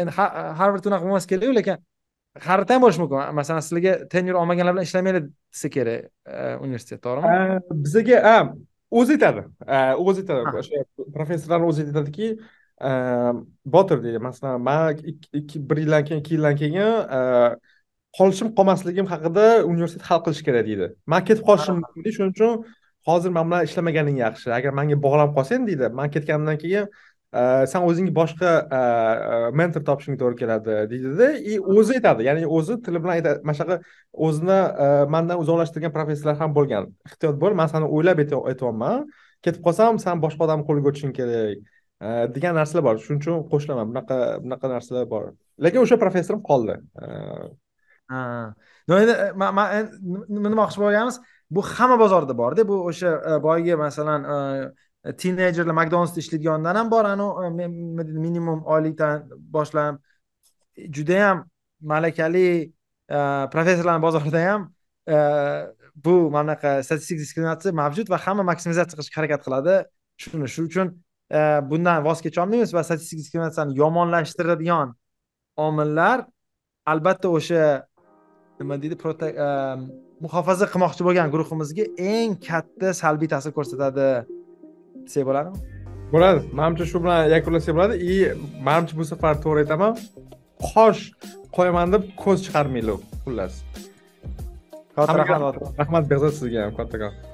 endi har bir unaqa bo'lmasa kerakku lekin xaridda ham bo'lishi mumkin. Masalan sizlarga tenur olmaganlar bilan ishlamanglar desa kerak e, universitet to'g'rimi?
Bizaga ha o'zi aytadi. O'zi aytadi. O'sha professorlar o'zi aytadiki botir deydi. Masalan man bir yildan keyin ikki yildan keyin qolishim qolmasligim haqida universitet hal qilishi kerak deydi. Man ketib qolishim mumkin shuning uchun hozir man bilan ishlamaganing yaxshi. Agar manga bog'lanib qolsang deydi. Man ketganimdan keyin san o'zingga boshqa mentor topishing to'g'ri keladi deydida и o'zi aytadi ya'ni o'zi tili bilan aytadi mana shunaqa o'zini mandan uzoqlashtirgan professorlar ham bo'lgan ehtiyot bo'l man sani o'ylab aytyapman ketib qolsam san boshqa odamni qo'liga o'tishing kerak degan narsalar bor shuning uchun qo'shilaman bunaqa bunaqa narsalar bor lekin o'sha professorim qoldi
ha endi man nima demoqchi bo'lganimiz bu hamma bozorda borda bu o'sha boyagi masalan E, tinejerlar makdonaldsda ishlaydigandan ham bor. Anavi e, minimum oylikdan boshlab e, judayam malakali professorlarni bozorida ham bu mana bunaqa statistik diskriminatsiya mavjud va hamma maksimizatsiya qilishga harakat qiladi. Shuni shuning uchun bundan voz kecholmaymiz va statistik diskriminatsiyani yomonlashtiradigan omillar albatta o'sha nima deydi muhofaza qilmoqchi bo'lgan guruhimizga eng katta salbiy ta'sir ko'rsatadi. Desak bo'ladimi
bo'ladi manimcha shu bilan yakunlasak bo'ladi. И manimcha bu safar to'g'ri aytaman. Qosh qo'yaman deb ko'z chiqarmanglar xullas.
Katta rahmat.
rahmat. Behzod sizga ham kattakon